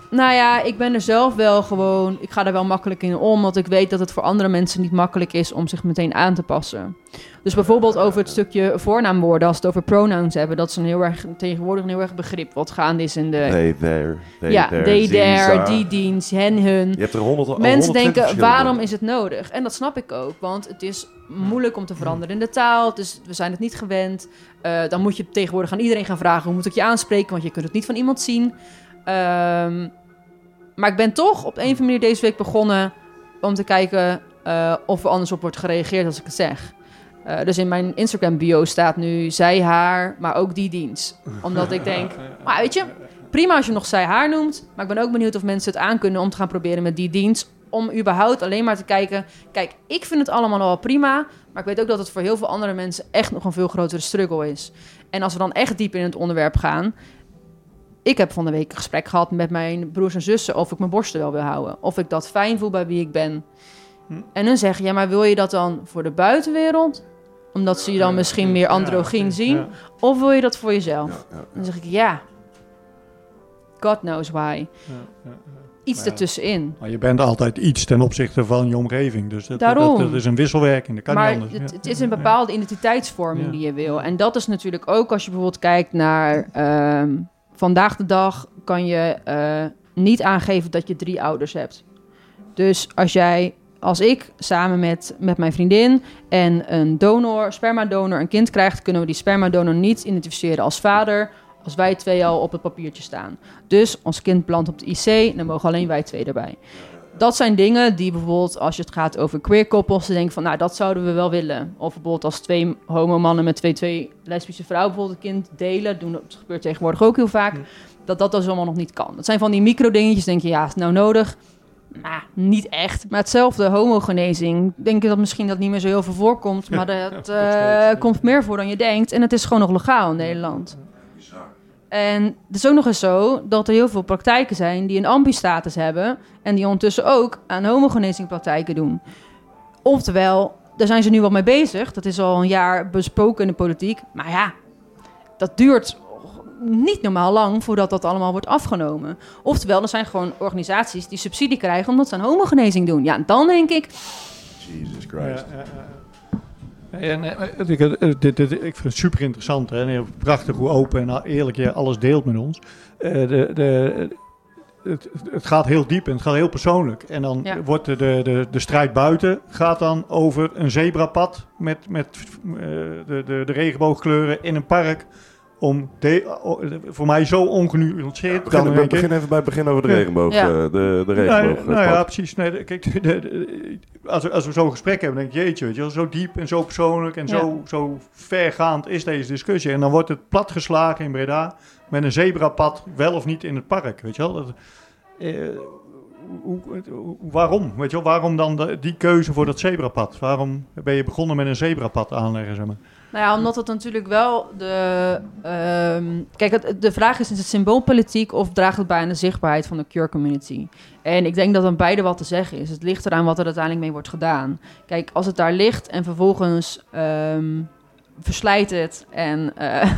Nou ja, ik ben er zelf wel gewoon. Ik ga er wel makkelijk in om, want ik weet dat het voor andere mensen niet makkelijk is om zich meteen aan te passen. Dus bijvoorbeeld over het stukje voornaamwoorden, als we het over pronouns hebben, dat is een heel erg tegenwoordig een heel erg begrip wat gaande is in de. They, there, they, ja, there, they, there, za. die dienst, hen, hun. Je hebt er honderd Mensen 120 denken, waarom is het nodig? En dat snap ik ook, want het is moeilijk om te veranderen in de taal. Dus we zijn het niet gewend. Eh, dan moet je tegenwoordig aan iedereen gaan vragen, hoe moet ik je aanspreken? Want je kunt het niet van iemand zien. Ehm, maar ik ben toch op een of andere manier deze week begonnen om te kijken eh, of er anders op wordt gereageerd als ik het zeg. Eh, dus in mijn Instagram bio staat nu zij, haar, maar ook die dienst. Omdat ik denk, maar weet je, prima als je nog zij, haar noemt. Maar ik ben ook benieuwd of mensen het aankunnen om te gaan proberen met die dienst. Om überhaupt alleen maar te kijken. Kijk, ik vind het allemaal wel prima. Maar ik weet ook dat het voor heel veel andere mensen echt nog een veel grotere struggle is. En als we dan echt diep in het onderwerp gaan. Ik heb van de week een gesprek gehad met mijn broers en zussen of ik mijn borsten wel wil houden. Of ik dat fijn voel bij wie ik ben. En dan zeggen, ja, maar wil je dat dan voor de buitenwereld? Omdat ze je dan misschien meer androgyn zien? Ja. Of wil je dat voor jezelf? Ja, ja. Dan zeg ik, ja. God knows why. Ja, ja. iets Ja. ertussenin. Maar je bent altijd iets ten opzichte van je omgeving. Dus dat, Daarom. dat is een wisselwerking. Dat kan maar niet anders. het, Ja. het is een bepaalde identiteitsvorming Ja. die je wil. En dat is natuurlijk ook als je bijvoorbeeld kijkt naar ehm, vandaag de dag kan je eh, niet aangeven dat je drie ouders hebt. Dus als jij, als ik samen met, met mijn vriendin en een donor, spermadonor, een kind krijgt, kunnen we die spermadonor niet identificeren als vader. Als wij twee al op het papiertje staan. Dus ons kind belandt op de IC, dan mogen alleen wij twee erbij. Dat zijn dingen die bijvoorbeeld, als je het gaat over queer koppels, denk van, nou, dat zouden we wel willen. Of bijvoorbeeld als twee homo-mannen met twee, twee lesbische vrouwen bijvoorbeeld een kind delen. Doen, dat gebeurt tegenwoordig ook heel vaak. Dat dat dus allemaal nog niet kan. Dat zijn van die micro-dingetjes, denk je, ja, is het nou nodig? Nou, niet echt. Maar hetzelfde homogenezing. Denk ik dat misschien dat niet meer zo heel veel voorkomt. Maar dat eh, komt meer voor dan je denkt. En het is gewoon nog legaal in Nederland. En het is ook nog eens zo dat er heel veel praktijken zijn die een ambi-status hebben. En die ondertussen ook aan homogenezingpraktijken doen. Oftewel, daar zijn ze nu wel mee bezig. Dat is al een jaar besproken in de politiek. Maar ja, dat duurt niet normaal lang voordat dat allemaal wordt afgenomen. Oftewel, er zijn gewoon organisaties die subsidie krijgen omdat ze aan homogenezing doen. Ja, en dan denk ik, Jesus Ja, Christ. ja, ja. En, eh, ik, eh, dit, dit, ik vind het super interessant. Hè? En prachtig hoe open en eerlijk je alles deelt met ons. Eh, de, de, het, het gaat heel diep en het gaat heel persoonlijk. En dan Ja. wordt de, de, de, de strijd buiten gaat dan over een zebrapad met, met eh, de, de, de regenboogkleuren in een park. Om de, voor mij zo ongenuanceerd. Begin, dan begin even bij het begin over de Ja. regenboog. Ja. eh, de, de Nou, regenboog. nou ja, precies. Nee, de- kijk, de, als, we, als we zo'n gesprek hebben, denk ik, jeetje, weet je wel, zo diep en zo persoonlijk en Ja. zo, zo vergaand is deze discussie. En dan wordt het platgeslagen in Breda met een zebrapad, wel of niet in het park, weet je wel. Dat, eh, hoe, waarom? Weet je wel, waarom dan de- die keuze voor dat zebrapad? Waarom ben je begonnen met een zebrapad aanleggen, zeg maar? Nou ja, omdat het natuurlijk wel de. ehm, kijk, het, de vraag is: is het symboolpolitiek of draagt het bij aan de zichtbaarheid van de cure community? En ik denk dat aan beide wat te zeggen is. Het ligt eraan wat er uiteindelijk mee wordt gedaan. Kijk, als het daar ligt en vervolgens ehm, verslijt het en eh,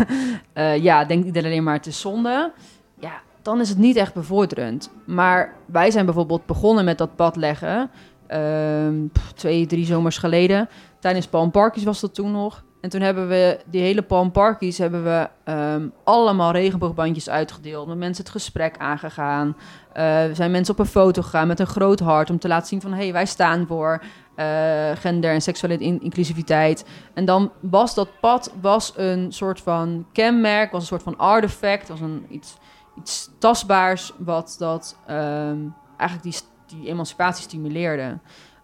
eh, ja, denkt iedereen alleen maar het is zonde. Ja, dan is het niet echt bevorderend. Maar wij zijn bijvoorbeeld begonnen met dat pad leggen. ehm, twee, drie zomers geleden. Tijdens Palm Parkies was dat toen nog. En toen hebben we die hele Palm Parkies hebben we ehm, allemaal regenboogbandjes uitgedeeld. Met mensen het gesprek aangegaan. Eh, we zijn mensen op een foto gegaan met een groot hart om te laten zien van hé, hey, wij staan voor eh, gender en seksuele in- inclusiviteit. En dan was dat pad was een soort van kenmerk, was een soort van artefact, was een iets, iets tastbaars wat dat ehm, eigenlijk die, die emancipatie stimuleerde.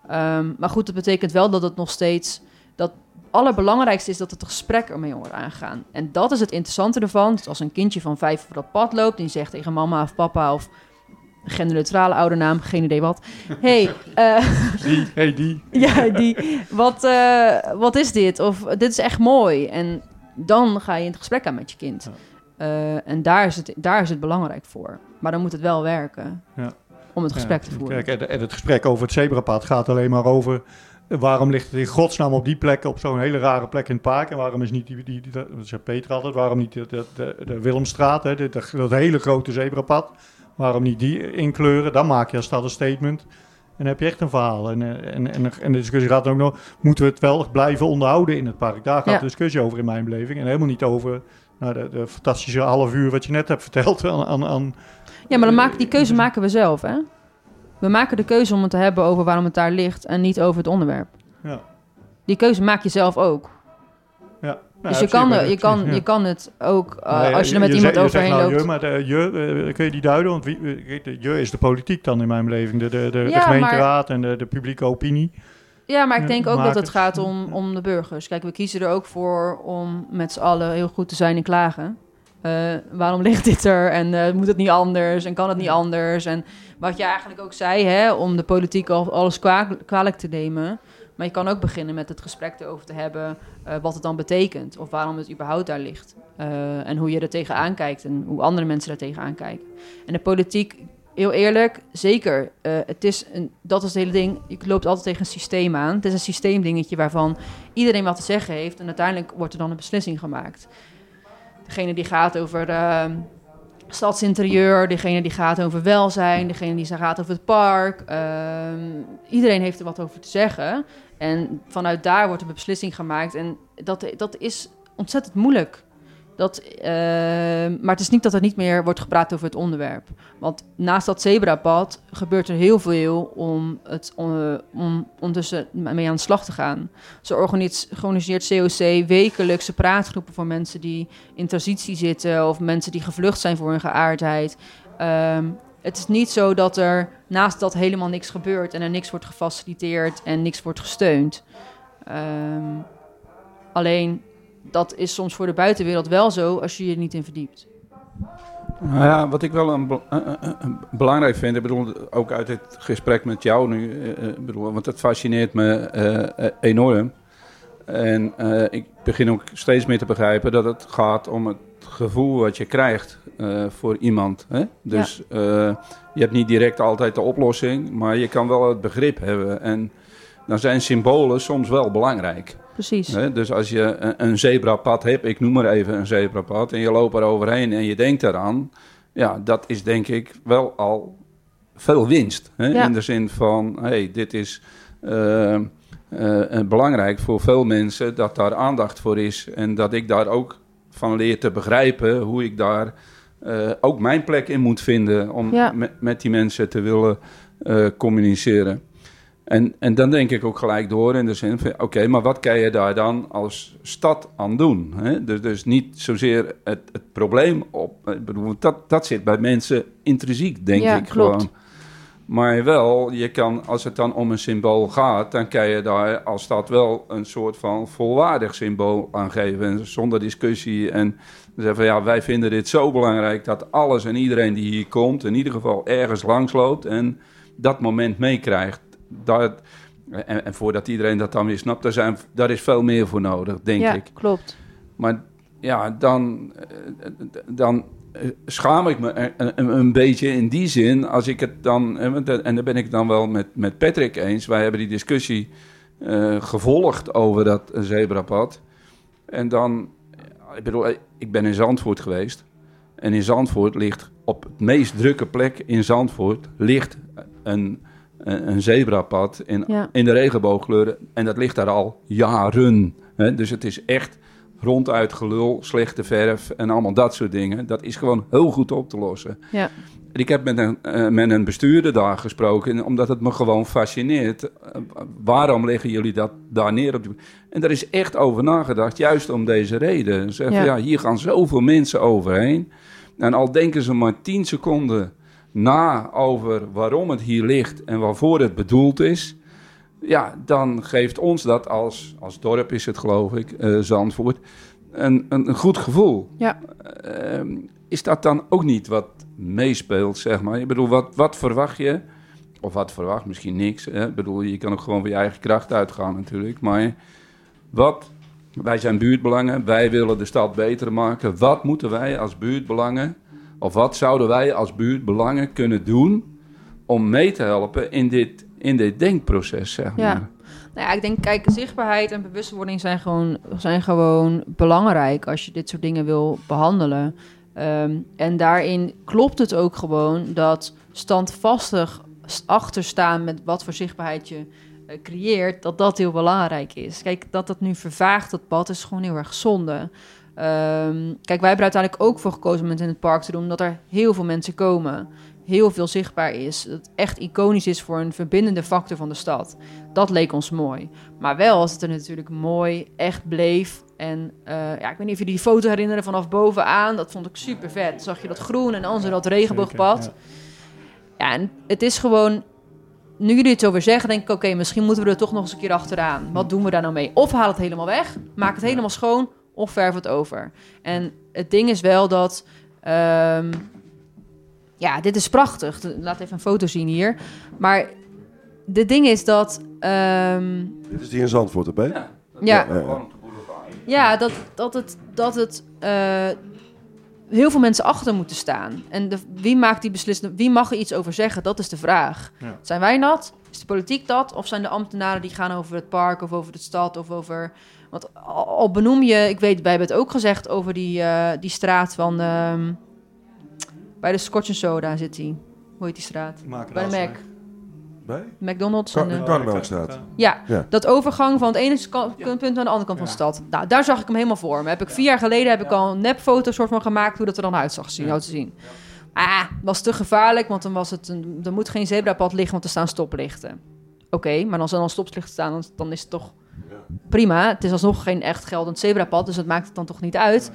Ehm, maar goed, dat betekent wel dat het nog steeds dat allerbelangrijkste is dat het gesprek ermee wordt aangegaan. En dat is het interessante ervan. Dus als een kindje van vijf over dat pad loopt... en die zegt tegen mama of papa of genderneutrale oudernaam... geen idee wat. hey, eh, Die, hey, die. ja, die, wat, eh, wat is dit? Of dit is echt mooi. En dan ga je in het gesprek aan met je kind. Eh, en daar is, het, daar is het belangrijk voor. Maar dan moet het wel werken Ja. om het gesprek Ja, te voeren. Kijk, en, en het gesprek over het zebrapad gaat alleen maar over... waarom ligt het in godsnaam op die plek, op zo'n hele rare plek in het park? En waarom is niet die, die, die dat zegt Peter altijd, waarom niet de, de, de, de Willemstraat, hè, de- dat hele grote zebrapad? Waarom niet die inkleuren? Dan maak je als dat een statement. En dan heb je echt een verhaal. En, en, en, en de discussie gaat ook nog, moeten we het wel blijven onderhouden in het park? Daar gaat Ja. de discussie over in mijn beleving. En helemaal niet over nou, de, de fantastische half uur wat je net hebt verteld aan, aan, aan Ja, maar dan maken, die keuze maken we zelf, hè? We maken de keuze om het te hebben over waarom het daar ligt... en niet over het onderwerp. ja. Die keuze maak je zelf ook. Ja. Dus je, kan, je, kan, je kan het ook, uh, Nee, als je er met je iemand zegt- je overheen nou loopt... Je, maar de, je, eh, kun je die duiden? Want wie, eh, de je is de politiek dan in mijn beleving. De, de, de, de Ja, gemeenteraad en de, de publieke opinie. Ja, maar ik denk ook dat het gaat om, om de burgers. Kijk, we kiezen er ook voor om met z'n allen heel goed te zijn in klagen. Eh, waarom ligt dit er en eh, moet het niet anders en kan het niet anders? En wat je eigenlijk ook zei, hè, om de politiek al alles kwa- kwalijk te nemen. Maar je kan ook beginnen met het gesprek erover te hebben eh, wat het dan betekent. Of waarom het überhaupt daar ligt. En hoe je er tegenaan kijkt en hoe andere mensen er tegenaan kijken. En de politiek, heel eerlijk, zeker. het is een, dat is het hele ding. Je loopt altijd tegen een systeem aan. Het is een systeemdingetje waarvan iedereen wat te zeggen heeft. En uiteindelijk wordt er dan een beslissing gemaakt. Degene die gaat over eh, stadsinterieur, degene die gaat over welzijn, degene die gaat over het park. Ehm, iedereen heeft er wat over te zeggen. En vanuit daar wordt een beslissing gemaakt. En dat, dat is ontzettend moeilijk. Dat, ehm, maar het is niet dat er niet meer wordt gepraat over het onderwerp. Want naast dat zebrapad gebeurt er heel veel om, het, om, om ondertussen mee aan de slag te gaan. Organiseert, organiseert COC wekelijkse praatgroepen voor mensen die in transitie zitten... of mensen die gevlucht zijn voor hun geaardheid. Ehm, het is niet zo dat er naast dat helemaal niks gebeurt... en er niks wordt gefaciliteerd en niks wordt gesteund. Ehm, alleen dat is soms voor de buitenwereld wel zo als je je er niet in verdiept. Nou ja, wat ik wel een, be- een- een- een belangrijk vind, ik bedoel, ook uit het gesprek met jou nu, eh, eh, bedoel, want het fascineert me eh, eh, enorm. En eh, ik begin ook steeds meer te begrijpen dat het gaat om het gevoel wat je krijgt eh, voor iemand. Hè? Dus eh, je hebt niet direct altijd de oplossing, maar je kan wel het begrip hebben. En dan zijn symbolen soms wel belangrijk. Precies. Hè, dus als je een, een zebrapad hebt, ik noem maar even een zebrapad, en je loopt er overheen en je denkt eraan, ja, dat is denk ik wel al veel winst. Hè? Ja. In de zin van, hey, dit is eh, eh, eh, belangrijk voor veel mensen dat daar aandacht voor is en dat ik daar ook van leer te begrijpen hoe ik daar ook mijn plek in moet vinden om Ja. met, met die mensen te willen communiceren. En, en dan denk ik ook gelijk door in de zin van, oké, maar wat kan je daar dan als stad aan doen? Hè? Dus, dus niet zozeer het, het probleem op, ik bedoel, dat, dat zit bij mensen intrinsiek, denk Ja, ik klopt. gewoon. Maar wel, je kan, als het dan om een symbool gaat, dan kan je daar als stad wel een soort van volwaardig symbool aan geven. En zonder discussie. En zeggen van ja, wij vinden dit zo belangrijk dat alles en iedereen die hier komt, in ieder geval ergens langsloopt en dat moment meekrijgt. Dat, en, en voordat iedereen dat dan weer snapt, daar, zijn, daar is veel meer voor nodig, denk ja, ik. klopt. Maar ja, dan, eh, dan eh, schaam ik me een, een, beetje in die zin als ik het dan. eh, want, En daar ben ik dan wel met, met Patrick eens. Wij hebben die discussie gevolgd over dat zebrapad. En dan, ja, ik bedoel, ik ben in Zandvoort geweest. En in Zandvoort ligt op het meest drukke plek in Zandvoort ligt een, een, een zebrapad in, Ja. in de regenboogkleuren. En dat ligt daar al jaren. Hè? Dus het is echt ronduit gelul, slechte verf en allemaal dat soort dingen. Dat is gewoon heel goed op te lossen. Ja. Ik heb met een, eh, met een bestuurder daar gesproken, omdat het me gewoon fascineert. Eh, waarom leggen jullie dat daar neer? Op die... En daar is echt over nagedacht, juist om deze reden. Zeg, Ja. ja. hier gaan zoveel mensen overheen. En al denken ze maar 10 seconden na over waarom het hier ligt en waarvoor het bedoeld is. Ja, dan geeft ons dat als, als dorp, is het geloof ik, eh, Zandvoort, een, een, een goed gevoel. Ja. Ehm, is dat dan ook niet wat meespeelt, zeg maar? Ik bedoel, wat, wat verwacht je? Of wat verwacht, misschien niks. Hè? Ik bedoel, je kan ook gewoon van je eigen kracht uitgaan natuurlijk. Maar wat, wij zijn buurtbelangen, wij willen de stad beter maken. Wat moeten wij als buurtbelangen, of wat zouden wij als buurtbelangen kunnen doen om mee te helpen in dit, in dit denkproces, zeg Ja. maar? Nou ja, ik denk, kijk, zichtbaarheid en bewustwording zijn gewoon, zijn gewoon belangrijk als je dit soort dingen wil behandelen. Ehm, en daarin klopt het ook gewoon dat standvastig achterstaan met wat voor zichtbaarheid je eh, creëert, dat dat heel belangrijk is. Kijk, dat dat nu vervaagt, dat pad, is gewoon heel erg zonde. Ehm, kijk, wij hebben er uiteindelijk ook voor gekozen om het in het park te doen, omdat er heel veel mensen komen. Heel veel zichtbaar is. Dat het echt iconisch is voor een verbindende factor van de stad. Dat leek ons mooi. Maar wel als het er natuurlijk mooi echt bleef. En eh, ja, ik weet niet of jullie die foto herinneren vanaf bovenaan. Dat vond ik super vet. Zag je dat groen en dan zo dat regenboogpad. Ja, en het is gewoon... Nu jullie het zo weer zeggen, denk ik... Oké, misschien moeten we er toch nog eens een keer achteraan. Wat doen we daar nou mee? Of haal het helemaal weg. Maak het helemaal schoon. Of verf het over. En het ding is wel dat... ehm, ja, dit is prachtig. Laat even een foto zien hier. Maar het ding is dat... ehm, Dit is die in Zandvoort, hè? ja, ja. ja, dat, dat het, dat het eh, heel veel mensen achter moeten staan. En de, wie maakt die beslissing? Wie mag er iets over zeggen? Dat is de vraag. Ja. Zijn wij dat? Is de politiek dat? Of zijn de ambtenaren die gaan over het park of over de stad of over. Want al, benoem je, ik weet, wij hebben het ook gezegd over die, eh, die straat van. ehm, Bij de Scotch and Soda zit hij. Hoe heet die straat? Bij de Mac. Bij? McDonald's. En, eh, ja, Ja. dat overgang van het ene punt naar de andere kant van de stad. Nou, daar zag ik hem helemaal voor me. Heb ik vier jaar geleden heb ik al een nepfoto soort van gemaakt hoe dat er dan uit zag zien, te zien. Ah, was te gevaarlijk, want dan was het een, er moet geen zebrapad liggen, want er staan stoplichten. Oké, maar als er dan stoplichten staan, dan, dan is het toch prima. Het is alsnog geen echt geldend zebrapad, dus dat maakt het dan toch niet uit.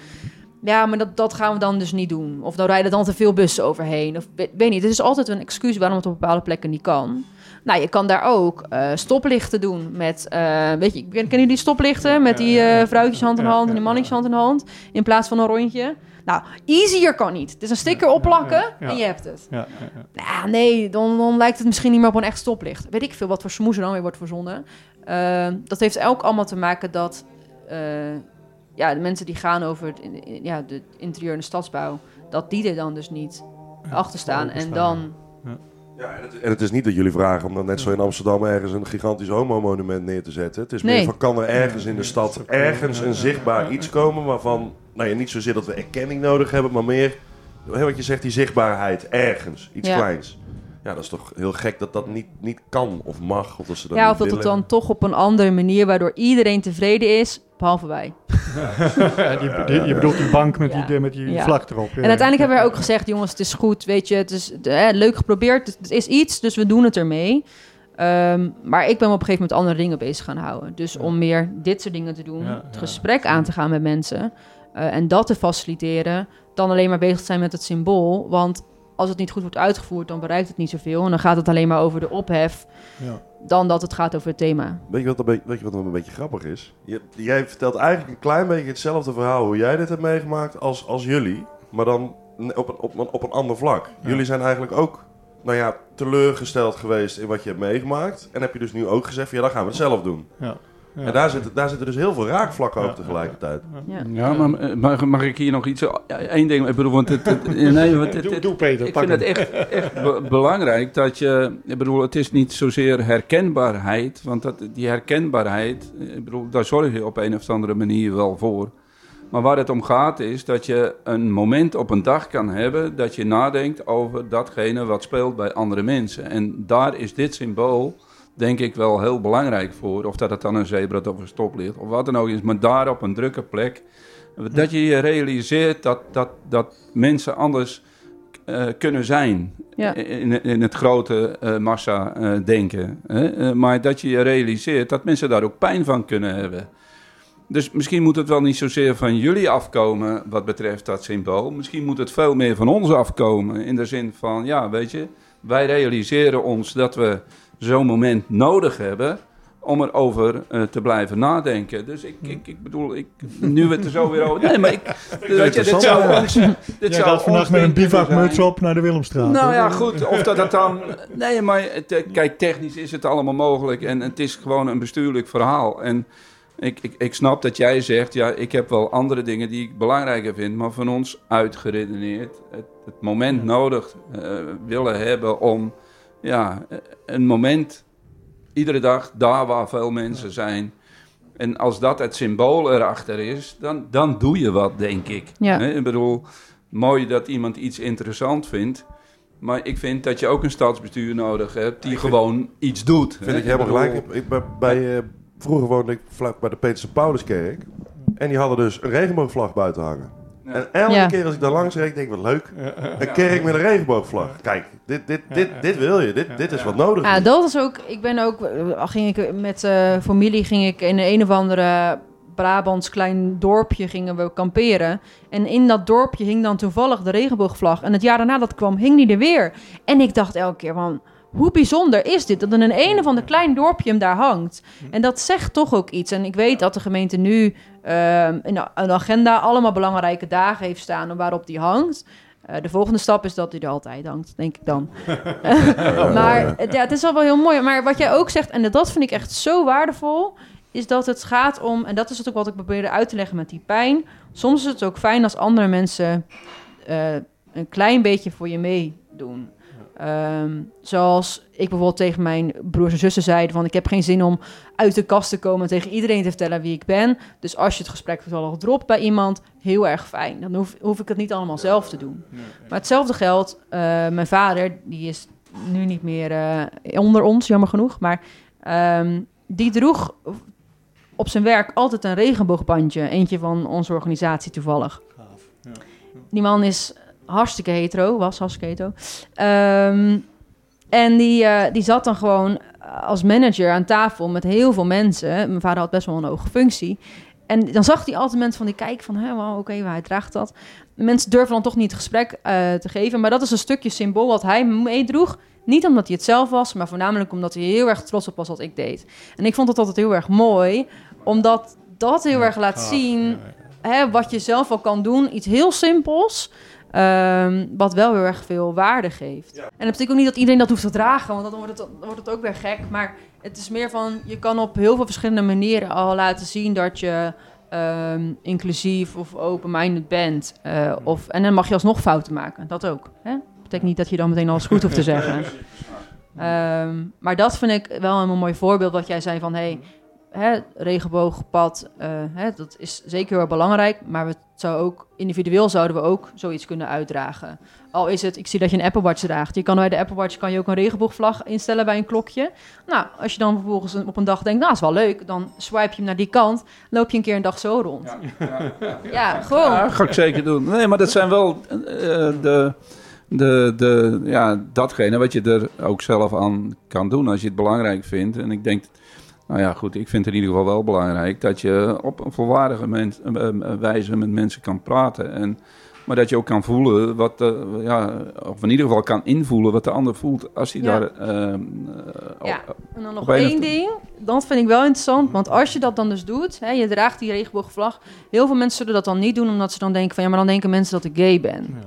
Ja, maar dat, dat gaan we dan dus niet doen. Of dan rijden dan te veel bussen overheen. Of weet, niet. Het is altijd een excuus waarom het op bepaalde plekken niet kan. Nou, je kan daar ook eh, stoplichten doen met, eh, weet je, ken- kennen jullie stoplichten? Met die eh, vrouwtjes hand in hand en die mannetjes hand in hand. In plaats van een rondje. Nou, easier kan niet. Het is een sticker opplakken en je hebt het. Ja, ja, ja. Nou, nee, dan, dan lijkt het misschien niet meer op een echt stoplicht. Weet ik veel wat voor smoes er dan weer wordt verzonnen. Eh, dat heeft ook allemaal te maken dat... eh, ja, de mensen die gaan over het, in- ja, de interieur en de stadsbouw... dat die er dan dus niet achter staan. En dan... Ja, en het, en het is niet dat jullie vragen om dan net zo in Amsterdam ergens een gigantisch homo-monument neer te zetten. Het is Nee. meer van, kan er ergens in de stad ergens een zichtbaar iets komen waarvan, nou ja, niet zozeer dat we erkenning nodig hebben, maar meer, wat je zegt, die zichtbaarheid ergens, iets Ja. kleins. Ja, dat is toch heel gek dat dat niet, niet kan of mag. Of dat ze dat Ja, of dat het dan toch op een andere manier... waardoor iedereen tevreden is, behalve wij. Ja, die, die- je bedoelt die bank met Ja. die, met die Ja. vlag erop. En uiteindelijk hebben we ook gezegd, jongens, het is goed, weet je, het is eh, leuk geprobeerd, het, het is iets, dus we doen het ermee. Ehm, maar ik ben me op een gegeven moment andere dingen bezig gaan houden. Dus om meer dit soort dingen te doen, Ja, het ja. gesprek aan te gaan met mensen eh, en dat te faciliteren, dan alleen maar bezig te zijn met het symbool. Want als het niet goed wordt uitgevoerd, dan bereikt het niet zoveel. En dan gaat het alleen maar over de ophef, Ja. dan dat het gaat over het thema. Weet je wat, een beetje- weet je wat een beetje grappig is? Je, jij vertelt eigenlijk een klein beetje hetzelfde verhaal hoe jij dit hebt meegemaakt als, als jullie. Maar dan op een, op, een, op een ander vlak. Jullie zijn eigenlijk ook nou ja, teleurgesteld geweest in wat je hebt meegemaakt. En heb je dus nu ook gezegd, van, ja, dan gaan we het zelf doen. Ja. Ja. En daar zitten, daar zitten dus heel veel raakvlakken Ja, ook tegelijkertijd. Ja. Ja, maar eh, mag, mag ik hier nog iets... Eén ding, ik bedoel, want het... het nee, want het, Doe, het- doe Peter, ik pak vind het echt, echt be- belangrijk dat je... Ik bedoel, het is niet zozeer herkenbaarheid, want dat, die herkenbaarheid... Ik bedoel, daar zorg je op een of andere manier wel voor. Maar waar het om gaat is dat je een moment op een dag kan hebben... dat je nadenkt over datgene wat speelt bij andere mensen. En daar is dit symbool denk ik wel heel belangrijk voor. Of dat het dan een zebra of een stoplicht of wat dan ook is. Maar daar op een drukke plek. Dat je je realiseert dat, dat, dat mensen anders eh, kunnen zijn. Ja. In, in het grote eh, massa eh, denken. Hè? Maar dat je je realiseert dat mensen daar ook pijn van kunnen hebben. Dus misschien moet het wel niet zozeer van jullie afkomen wat betreft dat symbool. Misschien moet het veel meer van ons afkomen. In de zin van, ja, weet je, wij realiseren ons dat we zo'n moment nodig hebben om erover eh, te blijven nadenken. Dus ik, ik, ik bedoel, ik, nu we het er zo weer over... Nee, maar ik... Weet je, dit zou ons... Dit Jij zou ons met een bivakmuts op naar de Willemstraat. Nou hoor. ja, goed. Of dat het dan... Nee, maar het, eh, kijk, technisch is het allemaal mogelijk. En het is gewoon een bestuurlijk verhaal. En ik, ik, ik snap dat jij zegt... Ja, ik heb wel andere dingen die ik belangrijker vind. Maar van ons uitgeredeneerd... Het, het moment nodig eh, willen hebben om... Ja, een moment... Iedere dag daar waar veel mensen zijn... En als dat het symbool erachter is, dan, dan doe je wat, denk ik. Ja. Ik bedoel, mooi dat iemand iets interessant vindt. Maar ik vind dat je ook een stadsbestuur nodig hebt die gewoon iets doet. Vind ik helemaal gelijk. Ik, ik ben bij, eh, vroeger woonde ik vlak bij de Peterse Pauluskerk. En die hadden dus een regenboogvlag buiten hangen. En elke Ja. keer als ik daar langs reed, denk ik, wat leuk. Een kerk met een regenboogvlag. Kijk, dit, dit, dit, dit wil je. Dit, dit is wat nodig Ja, dat is ook. Ik ben ook. Ging ik met eh familie ging ik in een of andere Brabants klein dorpje gingen we kamperen. En in dat dorpje hing dan toevallig de regenboogvlag. En het jaar daarna dat kwam, hing die er weer. En ik dacht elke keer van. Hoe bijzonder is dit dat in een een of ander klein dorpje hem daar hangt? En dat zegt toch ook iets. En ik weet dat de gemeente nu ehm, in een agenda allemaal belangrijke dagen heeft staan waarop die hangt. Eh, de volgende stap is dat hij er altijd hangt, denk ik dan. maar het- ja, het is al wel heel mooi. Maar wat jij ook zegt, en dat vind ik echt zo waardevol, is dat het gaat om, en dat is het ook wat ik probeerde uit te leggen met die pijn. Soms is het ook fijn als andere mensen eh, een klein beetje voor je meedoen. Ehm, zoals ik bijvoorbeeld tegen mijn broers en zussen zei: van ik heb geen zin om uit de kast te komen en tegen iedereen te vertellen wie ik ben. Dus als je het gesprek toevallig dropt bij iemand, heel erg fijn. Dan hoef, hoef ik het niet allemaal zelf te doen. Maar hetzelfde geldt, eh, mijn vader, die is nu niet meer eh, onder ons, jammer genoeg. Maar ehm, die droeg op zijn werk altijd een regenboogbandje. Eentje van onze organisatie toevallig. Gaaf. Ja. Die man is hartstikke hetero, was hartstikke hetero. Ehm, en die, eh, die zat dan gewoon als manager aan tafel met heel veel mensen. Mijn vader had best wel een hoge functie. En dan zag hij altijd mensen van die kijken van, hè, well, oké, maar hij draagt dat. Mensen durven dan toch niet het gesprek eh, te geven. Maar dat is een stukje symbool wat hij meedroeg. Niet omdat hij het zelf was, maar voornamelijk omdat hij heel erg trots op was wat ik deed. En ik vond het altijd heel erg mooi, omdat dat heel erg laat Gaaf. zien Ja, ja. hè, wat je zelf al kan doen. Iets heel simpels, ehm, wat wel heel erg veel waarde geeft. En dat betekent ook niet dat iedereen dat hoeft te dragen, want dan wordt het, dan wordt het ook weer gek. Maar het is meer van, je kan op heel veel verschillende manieren al laten zien dat je ehm, inclusief of open-minded bent. Eh, of, en dan mag je alsnog fouten maken, dat ook. Hè? betekent niet dat je dan meteen alles goed hoeft te zeggen. Ehm, maar dat vind ik wel een mooi voorbeeld wat jij zei van... Hey, hè, regenboogpad, eh, hè, dat is zeker heel belangrijk. Maar we zou ook, individueel zouden we ook zoiets kunnen uitdragen. Al is het, ik zie dat je een Apple Watch draagt. Je kan bij de Apple Watch kan je ook een regenboogvlag instellen bij een klokje. Nou, als je dan vervolgens op een dag denkt, nou, is wel leuk. Dan swipe je hem naar die kant, loop je een keer een dag zo rond. Ja, gewoon. Ja, ga ik zeker doen. Nee, maar dat zijn wel eh, de, de, de, ja, datgene wat je er ook zelf aan kan doen als je het belangrijk vindt. En ik denk, nou ja, goed, ik vind het in ieder geval wel belangrijk dat je op een volwaardige mens, eh, eh, wijze met mensen kan praten. En, maar dat je ook kan voelen wat, eh, ja, of in ieder geval kan invoelen wat de ander voelt als hij Ja. daar. eh, eh, Ja. op- En dan nog één ding, dat vind ik wel interessant. Want als je dat dan dus doet, hè, je draagt die regenboogvlag. Heel veel mensen zullen dat dan niet doen, omdat ze dan denken van... ja, maar dan denken mensen dat ik gay ben. Ja.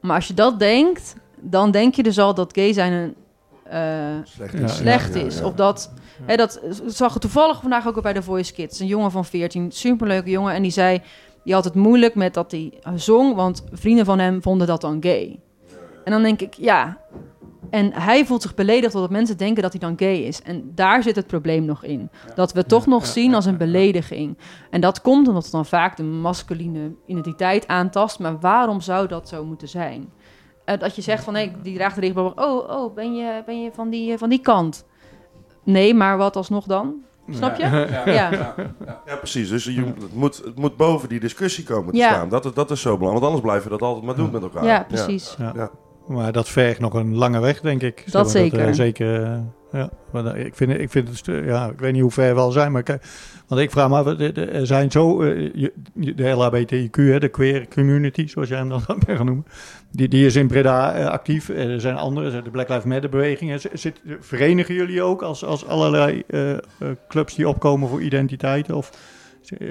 Maar als je dat denkt, dan denk je dus al dat gay zijn een... eh, Slecht Ja, is. slecht Ja, ja, is. Of dat, hè, dat zag ik toevallig vandaag ook bij de Voice Kids. Een jongen van 14, superleuke jongen. En die zei, die had het moeilijk met dat hij zong, want vrienden van hem vonden dat dan gay. En dan denk ik, ja. En hij voelt zich beledigd doordat mensen denken dat hij dan gay is. En daar zit het probleem nog in. Dat we het toch nog zien als een belediging. En dat komt omdat het dan vaak de masculine identiteit aantast. Maar waarom zou dat zo moeten zijn? Eh, dat je zegt van, nee, die draagt de regenboog. Oh, oh, ben je, ben je van, die, eh, van die kant? Nee, maar wat alsnog dan? Snap je? Ja. Ja, precies. Dus je, het, moet, het moet boven die discussie komen te Ja. staan. Dat, is- dat is zo belangrijk. Want anders blijven we dat altijd maar doen met elkaar. Ja, precies. Ja. Ja. Maar dat vergt nog een lange weg, denk ik. Dat Zullen we zeker. eh, zeker. Eh, ja. Maar ik, vind, ik vind het, ja, ik weet niet hoe ver we al zijn, maar ik, want ik vraag me af, er zijn zo, eh, de LHBTIQ, de queer community, zoals jij hem dan bent noemen, die, die is in Breda eh, actief. Er zijn andere, de Black Lives Matter beweging. Verenigen jullie ook als, als allerlei eh, eh, clubs die opkomen voor identiteiten? Of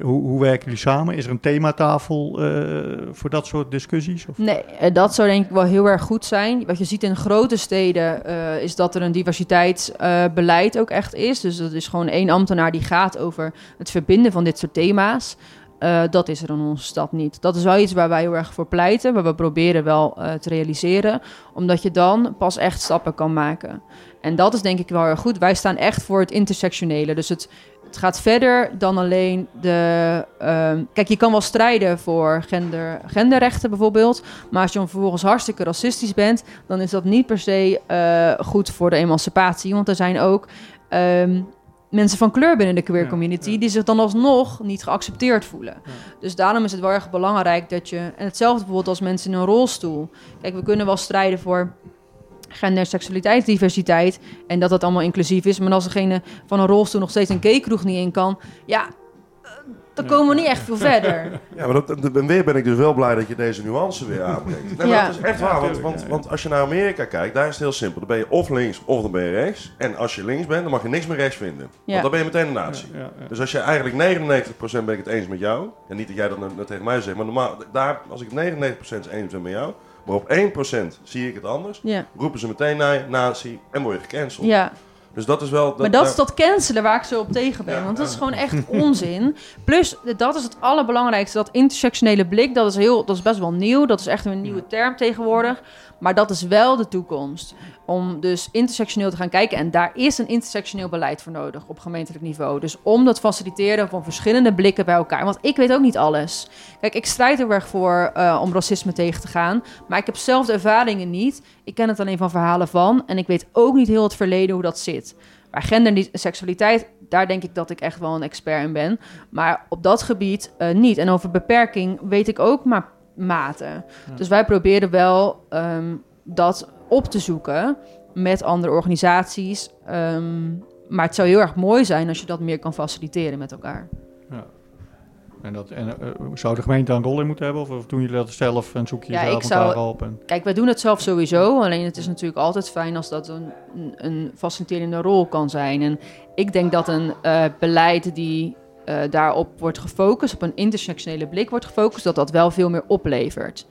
hoe, hoe werken jullie samen? Is er een thematafel eh, voor dat soort discussies? Of? Nee, eh, dat zou denk ik wel heel erg goed zijn. Wat je ziet in grote steden eh, is dat er een diversiteitsbeleid ook echt is. Dus dat is gewoon één ambtenaar die gaat over het verbinden van dit soort thema's. Eh, dat is er in onze stad niet. Dat is wel iets waar wij heel erg voor pleiten, waar we proberen wel eh, te realiseren. Omdat je dan pas echt stappen kan maken. En dat is denk ik wel erg goed. Wij staan echt voor het intersectionele. Dus het, het gaat verder dan alleen de. ehm, kijk, je kan wel strijden voor gender, genderrechten bijvoorbeeld. Maar als je dan vervolgens hartstikke racistisch bent, dan is dat niet per se eh, goed voor de emancipatie. Want er zijn ook ehm, mensen van kleur binnen de queer community ja. die zich dan alsnog niet geaccepteerd voelen. Dus daarom is het wel erg belangrijk dat je. En hetzelfde bijvoorbeeld als mensen in een rolstoel. Kijk, we kunnen wel strijden voor gender- en seksualiteitsdiversiteit. En dat dat allemaal inclusief is. Maar als degene van een rolstoel nog steeds een gay-kroeg niet in kan. Ja, dan komen we niet echt veel verder. Ja, maar dat, en weer ben ik dus wel blij dat je deze nuance weer aanbrengt. Nee, maar Ja. dat is echt waar, want, want, want als je naar Amerika kijkt, daar is het heel simpel. Dan ben je of links of dan ben je rechts. En als je links bent, dan mag je niks meer rechts vinden. Ja. Want dan ben je meteen een ja. Dus als je eigenlijk 99% ben ik het eens met jou. En niet dat jij dat nou- nou tegen mij zegt, maar normaal, daar, als ik het 99% eens ben met jou, maar op 1% zie ik het anders, Ja, roepen ze meteen naar je, nazi en word je gecanceld. ja, Dus dat is wel... Dat, maar dat is dat cancelen waar ik zo op tegen ben. Want dat is gewoon echt onzin. Plus, dat is het allerbelangrijkste. Dat intersectionele blik, dat is, heel, dat is best wel nieuw. Dat is echt een nieuwe term tegenwoordig. Maar dat is wel de toekomst. Om dus intersectioneel te gaan kijken. En daar is een intersectioneel beleid voor nodig op gemeentelijk niveau. Dus om dat faciliteren van verschillende blikken bij elkaar. Want ik weet ook niet alles. Kijk, ik strijd er erg voor eh, om racisme tegen te gaan. Maar ik heb zelf de ervaringen niet. Ik ken het alleen van verhalen van. En ik weet ook niet heel het verleden hoe dat zit. Maar gender en seksualiteit, daar denk ik dat ik echt wel een expert in ben. Maar op dat gebied eh, niet. En over beperking weet ik ook maar mate. Dus wij proberen wel ehm, dat op te zoeken met andere organisaties. Ehm, maar het zou heel erg mooi zijn als je dat meer kan faciliteren met elkaar. En, dat, en eh, zou de gemeente daar een rol in moeten hebben? Of, of doen jullie dat zelf en zoek je Ja, zelf zou- elkaar op? En, Kijk, wij doen het zelf sowieso. Alleen het is natuurlijk altijd fijn als dat een, een, faciliterende rol kan zijn. En ik denk dat een eh, beleid die eh, daarop wordt gefocust, op een intersectionele blik wordt gefocust, dat dat wel veel meer oplevert.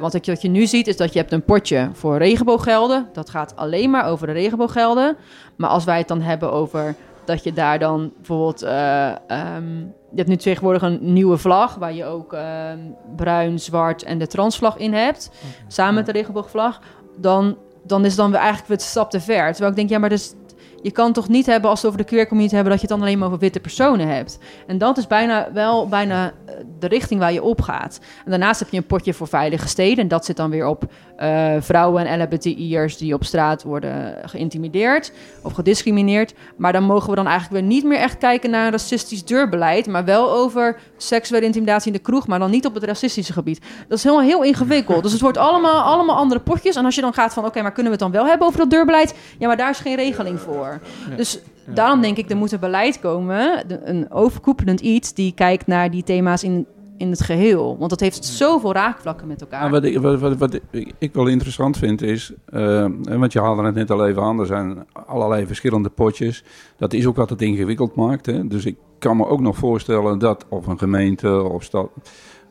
Want wat je, wat je nu ziet is dat je hebt een potje voor regenbooggelden. Dat gaat alleen maar over de regenbooggelden. Maar als wij het dan hebben over dat je daar dan bijvoorbeeld... eh, ehm, je hebt nu tegenwoordig een nieuwe vlag... waar je ook ehm, bruin, zwart en de transvlag in hebt. Samen met de regenboogvlag. Dan, dan is het dan weer eigenlijk weer een stap te ver. Terwijl ik denk, ja, maar dus, je kan toch niet hebben... als we over de queer community hebben... dat je het dan alleen maar over witte personen hebt. En dat is bijna wel bijna eh, de richting waar je op gaat. En daarnaast heb je een potje voor veilige steden. En dat zit dan weer op eh, vrouwen en LHBTI'ers die op straat worden geïntimideerd of gediscrimineerd. Maar dan mogen we dan eigenlijk weer niet meer echt kijken naar een racistisch deurbeleid, maar wel over seksuele intimidatie in de kroeg, maar dan niet op het racistische gebied. Dat is helemaal heel ingewikkeld. Dus het wordt allemaal, allemaal andere potjes. En als je dan gaat van, oké, maar kunnen we het dan wel hebben over dat deurbeleid? Ja, maar daar is geen regeling voor. Dus daarom denk ik, er moet een beleid komen, een overkoepelend iets die kijkt naar die thema's in, in het geheel. Want dat heeft zoveel raakvlakken met elkaar. Wat, ik, wat, wat, wat ik wel interessant vind is, eh, want je haalde het net al even aan, er zijn allerlei verschillende potjes. Dat is ook wat het ingewikkeld maakt. Hè? Dus ik kan me ook nog voorstellen dat of een gemeente of stad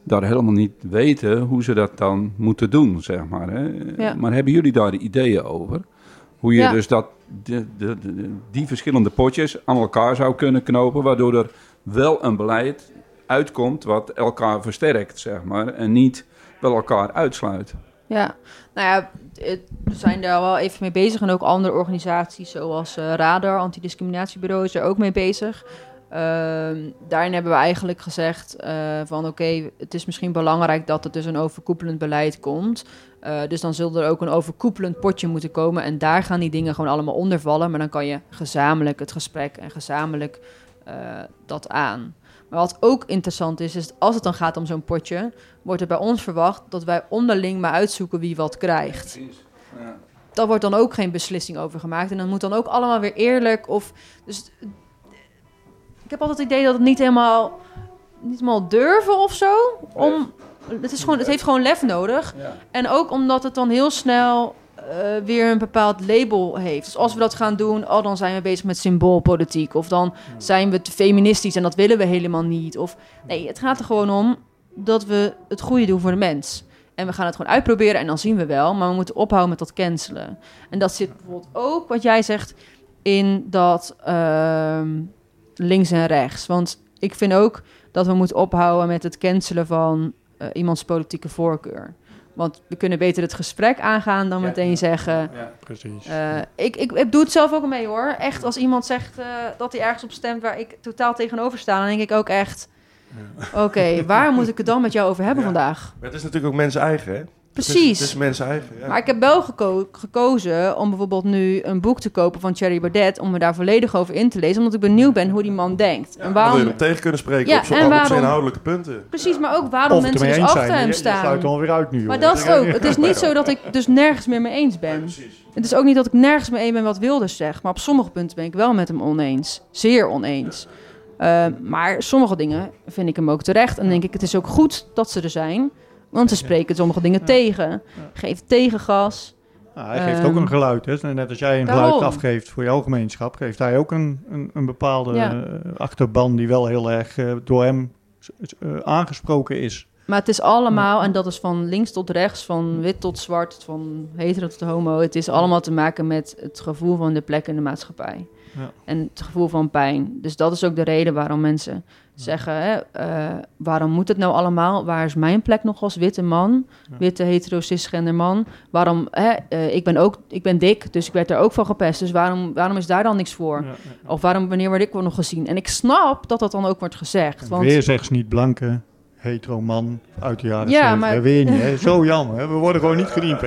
daar helemaal niet weten hoe ze dat dan moeten doen, zeg maar. Hè? Ja. Maar hebben jullie daar ideeën over? Hoe je Ja. dus dat, de, de, de- die verschillende potjes aan elkaar zou kunnen knopen, waardoor er wel een beleid uitkomt wat elkaar versterkt, zeg maar, en niet wel elkaar uitsluit. Ja, nou ja, we zijn daar wel even mee bezig. En ook andere organisaties zoals eh, Radar, Antidiscriminatiebureau, is er ook mee bezig. Ehm, daarin hebben we eigenlijk gezegd eh, van oké, het is misschien belangrijk dat er dus een overkoepelend beleid komt. Eh, dus dan zal er ook een overkoepelend potje moeten komen. En daar gaan die dingen gewoon allemaal onder vallen. Maar dan kan je gezamenlijk het gesprek en gezamenlijk dat aan. Maar wat ook interessant is, is als het dan gaat om zo'n potje, wordt er bij ons verwacht dat wij onderling maar uitzoeken wie wat krijgt. Daar wordt dan ook geen beslissing over gemaakt. En dan moet dan ook allemaal weer eerlijk of. Dus ik heb altijd het idee dat het niet helemaal, niet helemaal durven of zo. Om, het, is gewoon, het heeft gewoon lef nodig. En ook omdat het dan heel snel eh, weer een bepaald label heeft. Dus als we dat gaan doen, oh, dan zijn we bezig met symboolpolitiek. Of dan zijn we te feministisch en dat willen we helemaal niet. Of nee, het gaat er gewoon om dat we het goede doen voor de mens. En we gaan het gewoon uitproberen en dan zien we wel. Maar we moeten ophouden met dat cancelen. En dat zit bijvoorbeeld ook, wat jij zegt, in dat ehm, links en rechts. Want ik vind ook dat we moeten ophouden met het cancelen van eh, iemands politieke voorkeur. Want we kunnen beter het gesprek aangaan dan meteen zeggen... precies. eh, ik, ik, ik doe het zelf ook mee hoor. Echt, als iemand zegt eh, dat hij ergens op stemt waar ik totaal tegenover sta... dan denk ik ook echt... Oké, waar moet ik het dan met jou over hebben Ja. vandaag? Maar het is natuurlijk ook mensen eigen, hè? Het is, Precies. het is mensen eigen, ja. Maar ik heb wel geko- gekozen om bijvoorbeeld nu een boek te kopen van Thierry Baudet... om me daar volledig over in te lezen, omdat ik benieuwd ben hoe die man denkt. en Dan wil je waarom... hem tegen kunnen spreken Ja, op, zo, en op zijn waarom- inhoudelijke punten. Precies, maar ook waarom mensen dus achter zijn. hem Je, je sluit staan. dan weer uit nu. Maar hoor. dat is het ook. Het is niet zo dat ik dus nergens meer mee eens ben. Het is ook niet dat ik nergens mee eens ben wat Wilders zegt. Maar op sommige punten ben ik wel met hem oneens. Zeer oneens. Uh, maar sommige dingen vind ik hem ook terecht. En denk ik, het is ook goed dat ze er zijn. Want ze spreken sommige dingen tegen. Geef tegengas. Nou, hij geeft Ehm, ook een geluid. Hè? Net als jij een daarom. geluid afgeeft voor jouw gemeenschap, geeft hij ook een, een, een bepaalde Ja. eh, achterban die wel heel erg eh, door hem eh, aangesproken is. Maar het is allemaal, en dat is van links tot rechts, van wit tot zwart, van hetero tot homo. Het is allemaal te maken met het gevoel van de plek in de maatschappij. Ja. En het gevoel van pijn. Dus dat is ook de reden waarom mensen zeggen: hè, eh, waarom moet het nou allemaal? Waar is mijn plek nog als witte man? Ja. Witte hetero cisgender man? Waarom? Hè, eh, ik ben ook, ik ben dik, dus ik werd er ook van gepest. Dus waarom, waarom is daar dan niks voor? Ja, ja. Of waarom, wanneer word ik nog gezien? En ik snap dat dat dan ook wordt gezegd. En Want Weer zegt ze niet blanke, hetero man uit de jaren Ja, 70. maar- Weer niet, hè? Zo jammer. hè? We worden gewoon niet gediend.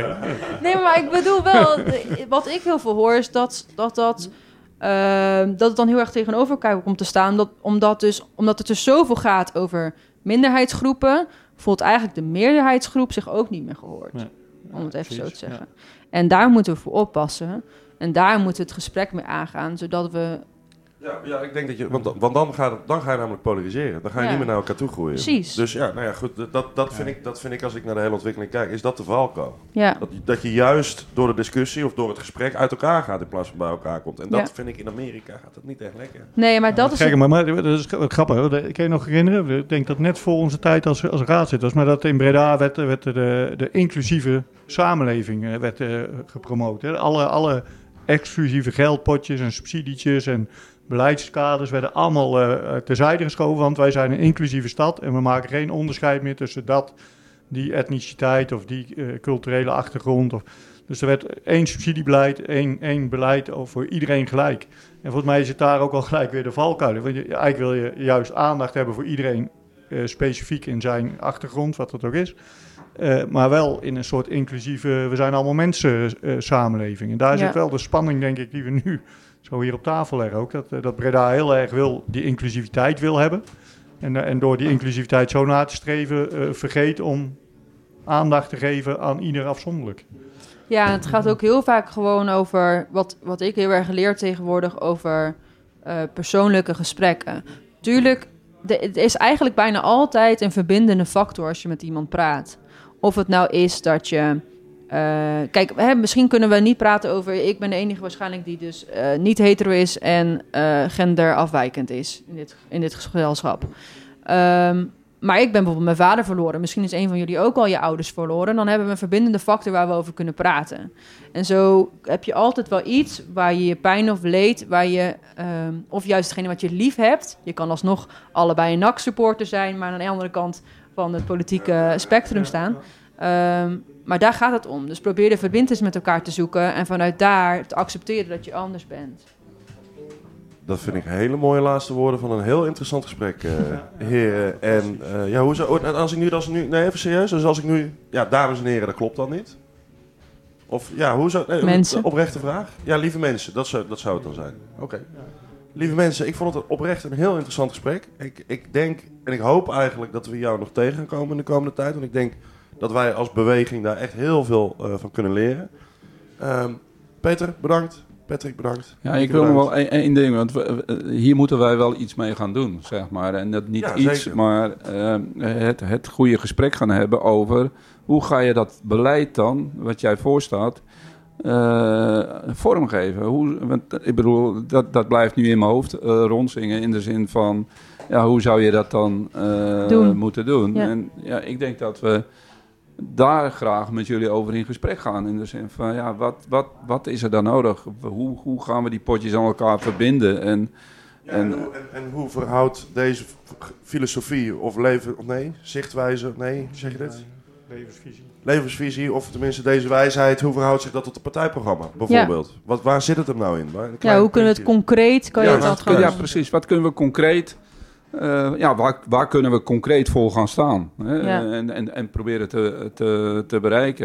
Nee, maar ik bedoel wel, de- wat ik heel veel hoor is dat dat, dat, ehm, dat het dan heel erg tegenover elkaar komt te staan. Dat, omdat, dus, omdat het dus zoveel gaat over minderheidsgroepen, voelt eigenlijk de meerderheidsgroep zich ook niet meer gehoord. Nee. om het even zo te zeggen. En daar moeten we voor oppassen. En daar moeten we het gesprek mee aangaan, zodat we Ja, ja, ik denk dat je... Want, dan- want dan, gaat dan ga je namelijk polariseren. Dan ga je Ja. niet meer naar elkaar toe groeien. Precies. Dus ja, nou ja, goed. Dat, dat, vind ik, dat vind ik, als ik naar de hele ontwikkeling kijk, is dat de valkuil. Ja, Dat, dat je juist door de discussie of door het gesprek uit elkaar gaat in plaats van bij elkaar komt. En dat Ja. vind ik in Amerika gaat dat niet echt lekker. nee, maar dat is... Kijk, maar, maar dat is wat grappig. hoor. Ik kan je nog herinneren, ik denk dat net voor onze tijd als, als raadzitters, maar dat in Breda werd, werd de, de inclusieve samenleving eh, werd, eh, gepromoot. Hè. Alle, alle exclusieve geldpotjes en subsidietjes en beleidskaders werden allemaal eh, terzijde geschoven, want wij zijn een inclusieve stad en we maken geen onderscheid meer tussen dat, die etniciteit of die eh, culturele achtergrond. Of, dus er werd één subsidiebeleid, één, één beleid voor iedereen gelijk. En volgens mij is het daar ook al gelijk weer de valkuil. Want je, eigenlijk wil je juist aandacht hebben voor iedereen specifiek in zijn achtergrond, wat dat ook is. Maar wel in een soort inclusieve, we zijn allemaal mensen eh, samenleving. En daar Ja. zit wel de spanning, denk ik, die we nu zo hier op tafel leggen ook. Dat, eh, dat Breda heel erg wil, die inclusiviteit wil hebben. En, eh, en door die inclusiviteit zo na te streven, eh, vergeet om aandacht te geven aan ieder afzonderlijk. Ja, het gaat ook heel vaak gewoon over wat, wat ik heel erg leer tegenwoordig over persoonlijke gesprekken. Tuurlijk, het is eigenlijk bijna altijd een verbindende factor als je met iemand praat. Of het nou is dat je. Eh, kijk, hè, misschien kunnen we niet praten over. Ik ben de enige waarschijnlijk die dus eh, niet hetero is en eh, genderafwijkend is in dit, in dit gezelschap. Ehm, maar ik ben bijvoorbeeld mijn vader verloren. Misschien is een van jullie ook al je ouders verloren. Dan hebben we een verbindende factor waar we over kunnen praten. En zo heb je altijd wel iets waar je je pijn of leed, waar je, ehm, of juist degene wat je lief hebt. Je kan alsnog allebei een NAC-supporter zijn, maar aan de andere kant van het politieke spectrum staan. Ehm, maar daar gaat het om. Dus probeer de verbindenis met elkaar te zoeken en vanuit daar te accepteren dat je anders bent. Dat vind ik hele mooie laatste woorden van een heel interessant gesprek, eh heren. En eh, ja, hoe zou, en als ik nu, als ik nu, nee, even serieus. Dus als ik nu, ja, dames en heren, dat klopt dan niet. Of ja, hoe zou, nee, Mensen. Oprechte vraag. Ja, lieve mensen, dat zou, dat zou het dan zijn. Oké. Lieve mensen, ik vond het oprecht een heel interessant gesprek. Ik, ik denk en ik hoop eigenlijk dat we jou nog tegen gaan komen in de komende tijd. Want ik denk dat wij als beweging daar echt heel veel eh, van kunnen leren. Ehm, Peter, bedankt. Patrick, bedankt. Ja, ik wil nog wel één, één ding, want we- we- hier moeten wij wel iets mee gaan doen, zeg maar. En dat niet Ja, iets, zeker. maar eh, het, het goede gesprek gaan hebben over hoe ga je dat beleid dan, wat jij voorstaat, eh, vormgeven. Hoe, want, ik bedoel, dat, dat blijft nu in mijn hoofd eh, rondzingen in de zin van, ja, hoe zou je dat dan eh, Doen. moeten doen? Ja. En ja, ik denk dat we daar graag met jullie over in gesprek gaan. In de zin van, ja, wat, wat, wat is er dan nodig? Hoe, hoe gaan we die potjes aan elkaar verbinden? En, Ja, en, hoe, en, en hoe verhoudt deze filosofie of leven, of nee, zichtwijze, nee, zeg je dit? Levensvisie. Levensvisie, of tenminste deze wijsheid, hoe verhoudt zich dat tot het partijprogramma, bijvoorbeeld? Wat, waar zit het hem nou in? Waar, Ja, hoe kunnen we het concreet, kan je Ja, dat ja, precies. Wat kunnen we concreet... eh, ja, waar, waar kunnen we concreet voor gaan staan? Hè? Ja. En, en, en proberen te, te, te bereiken.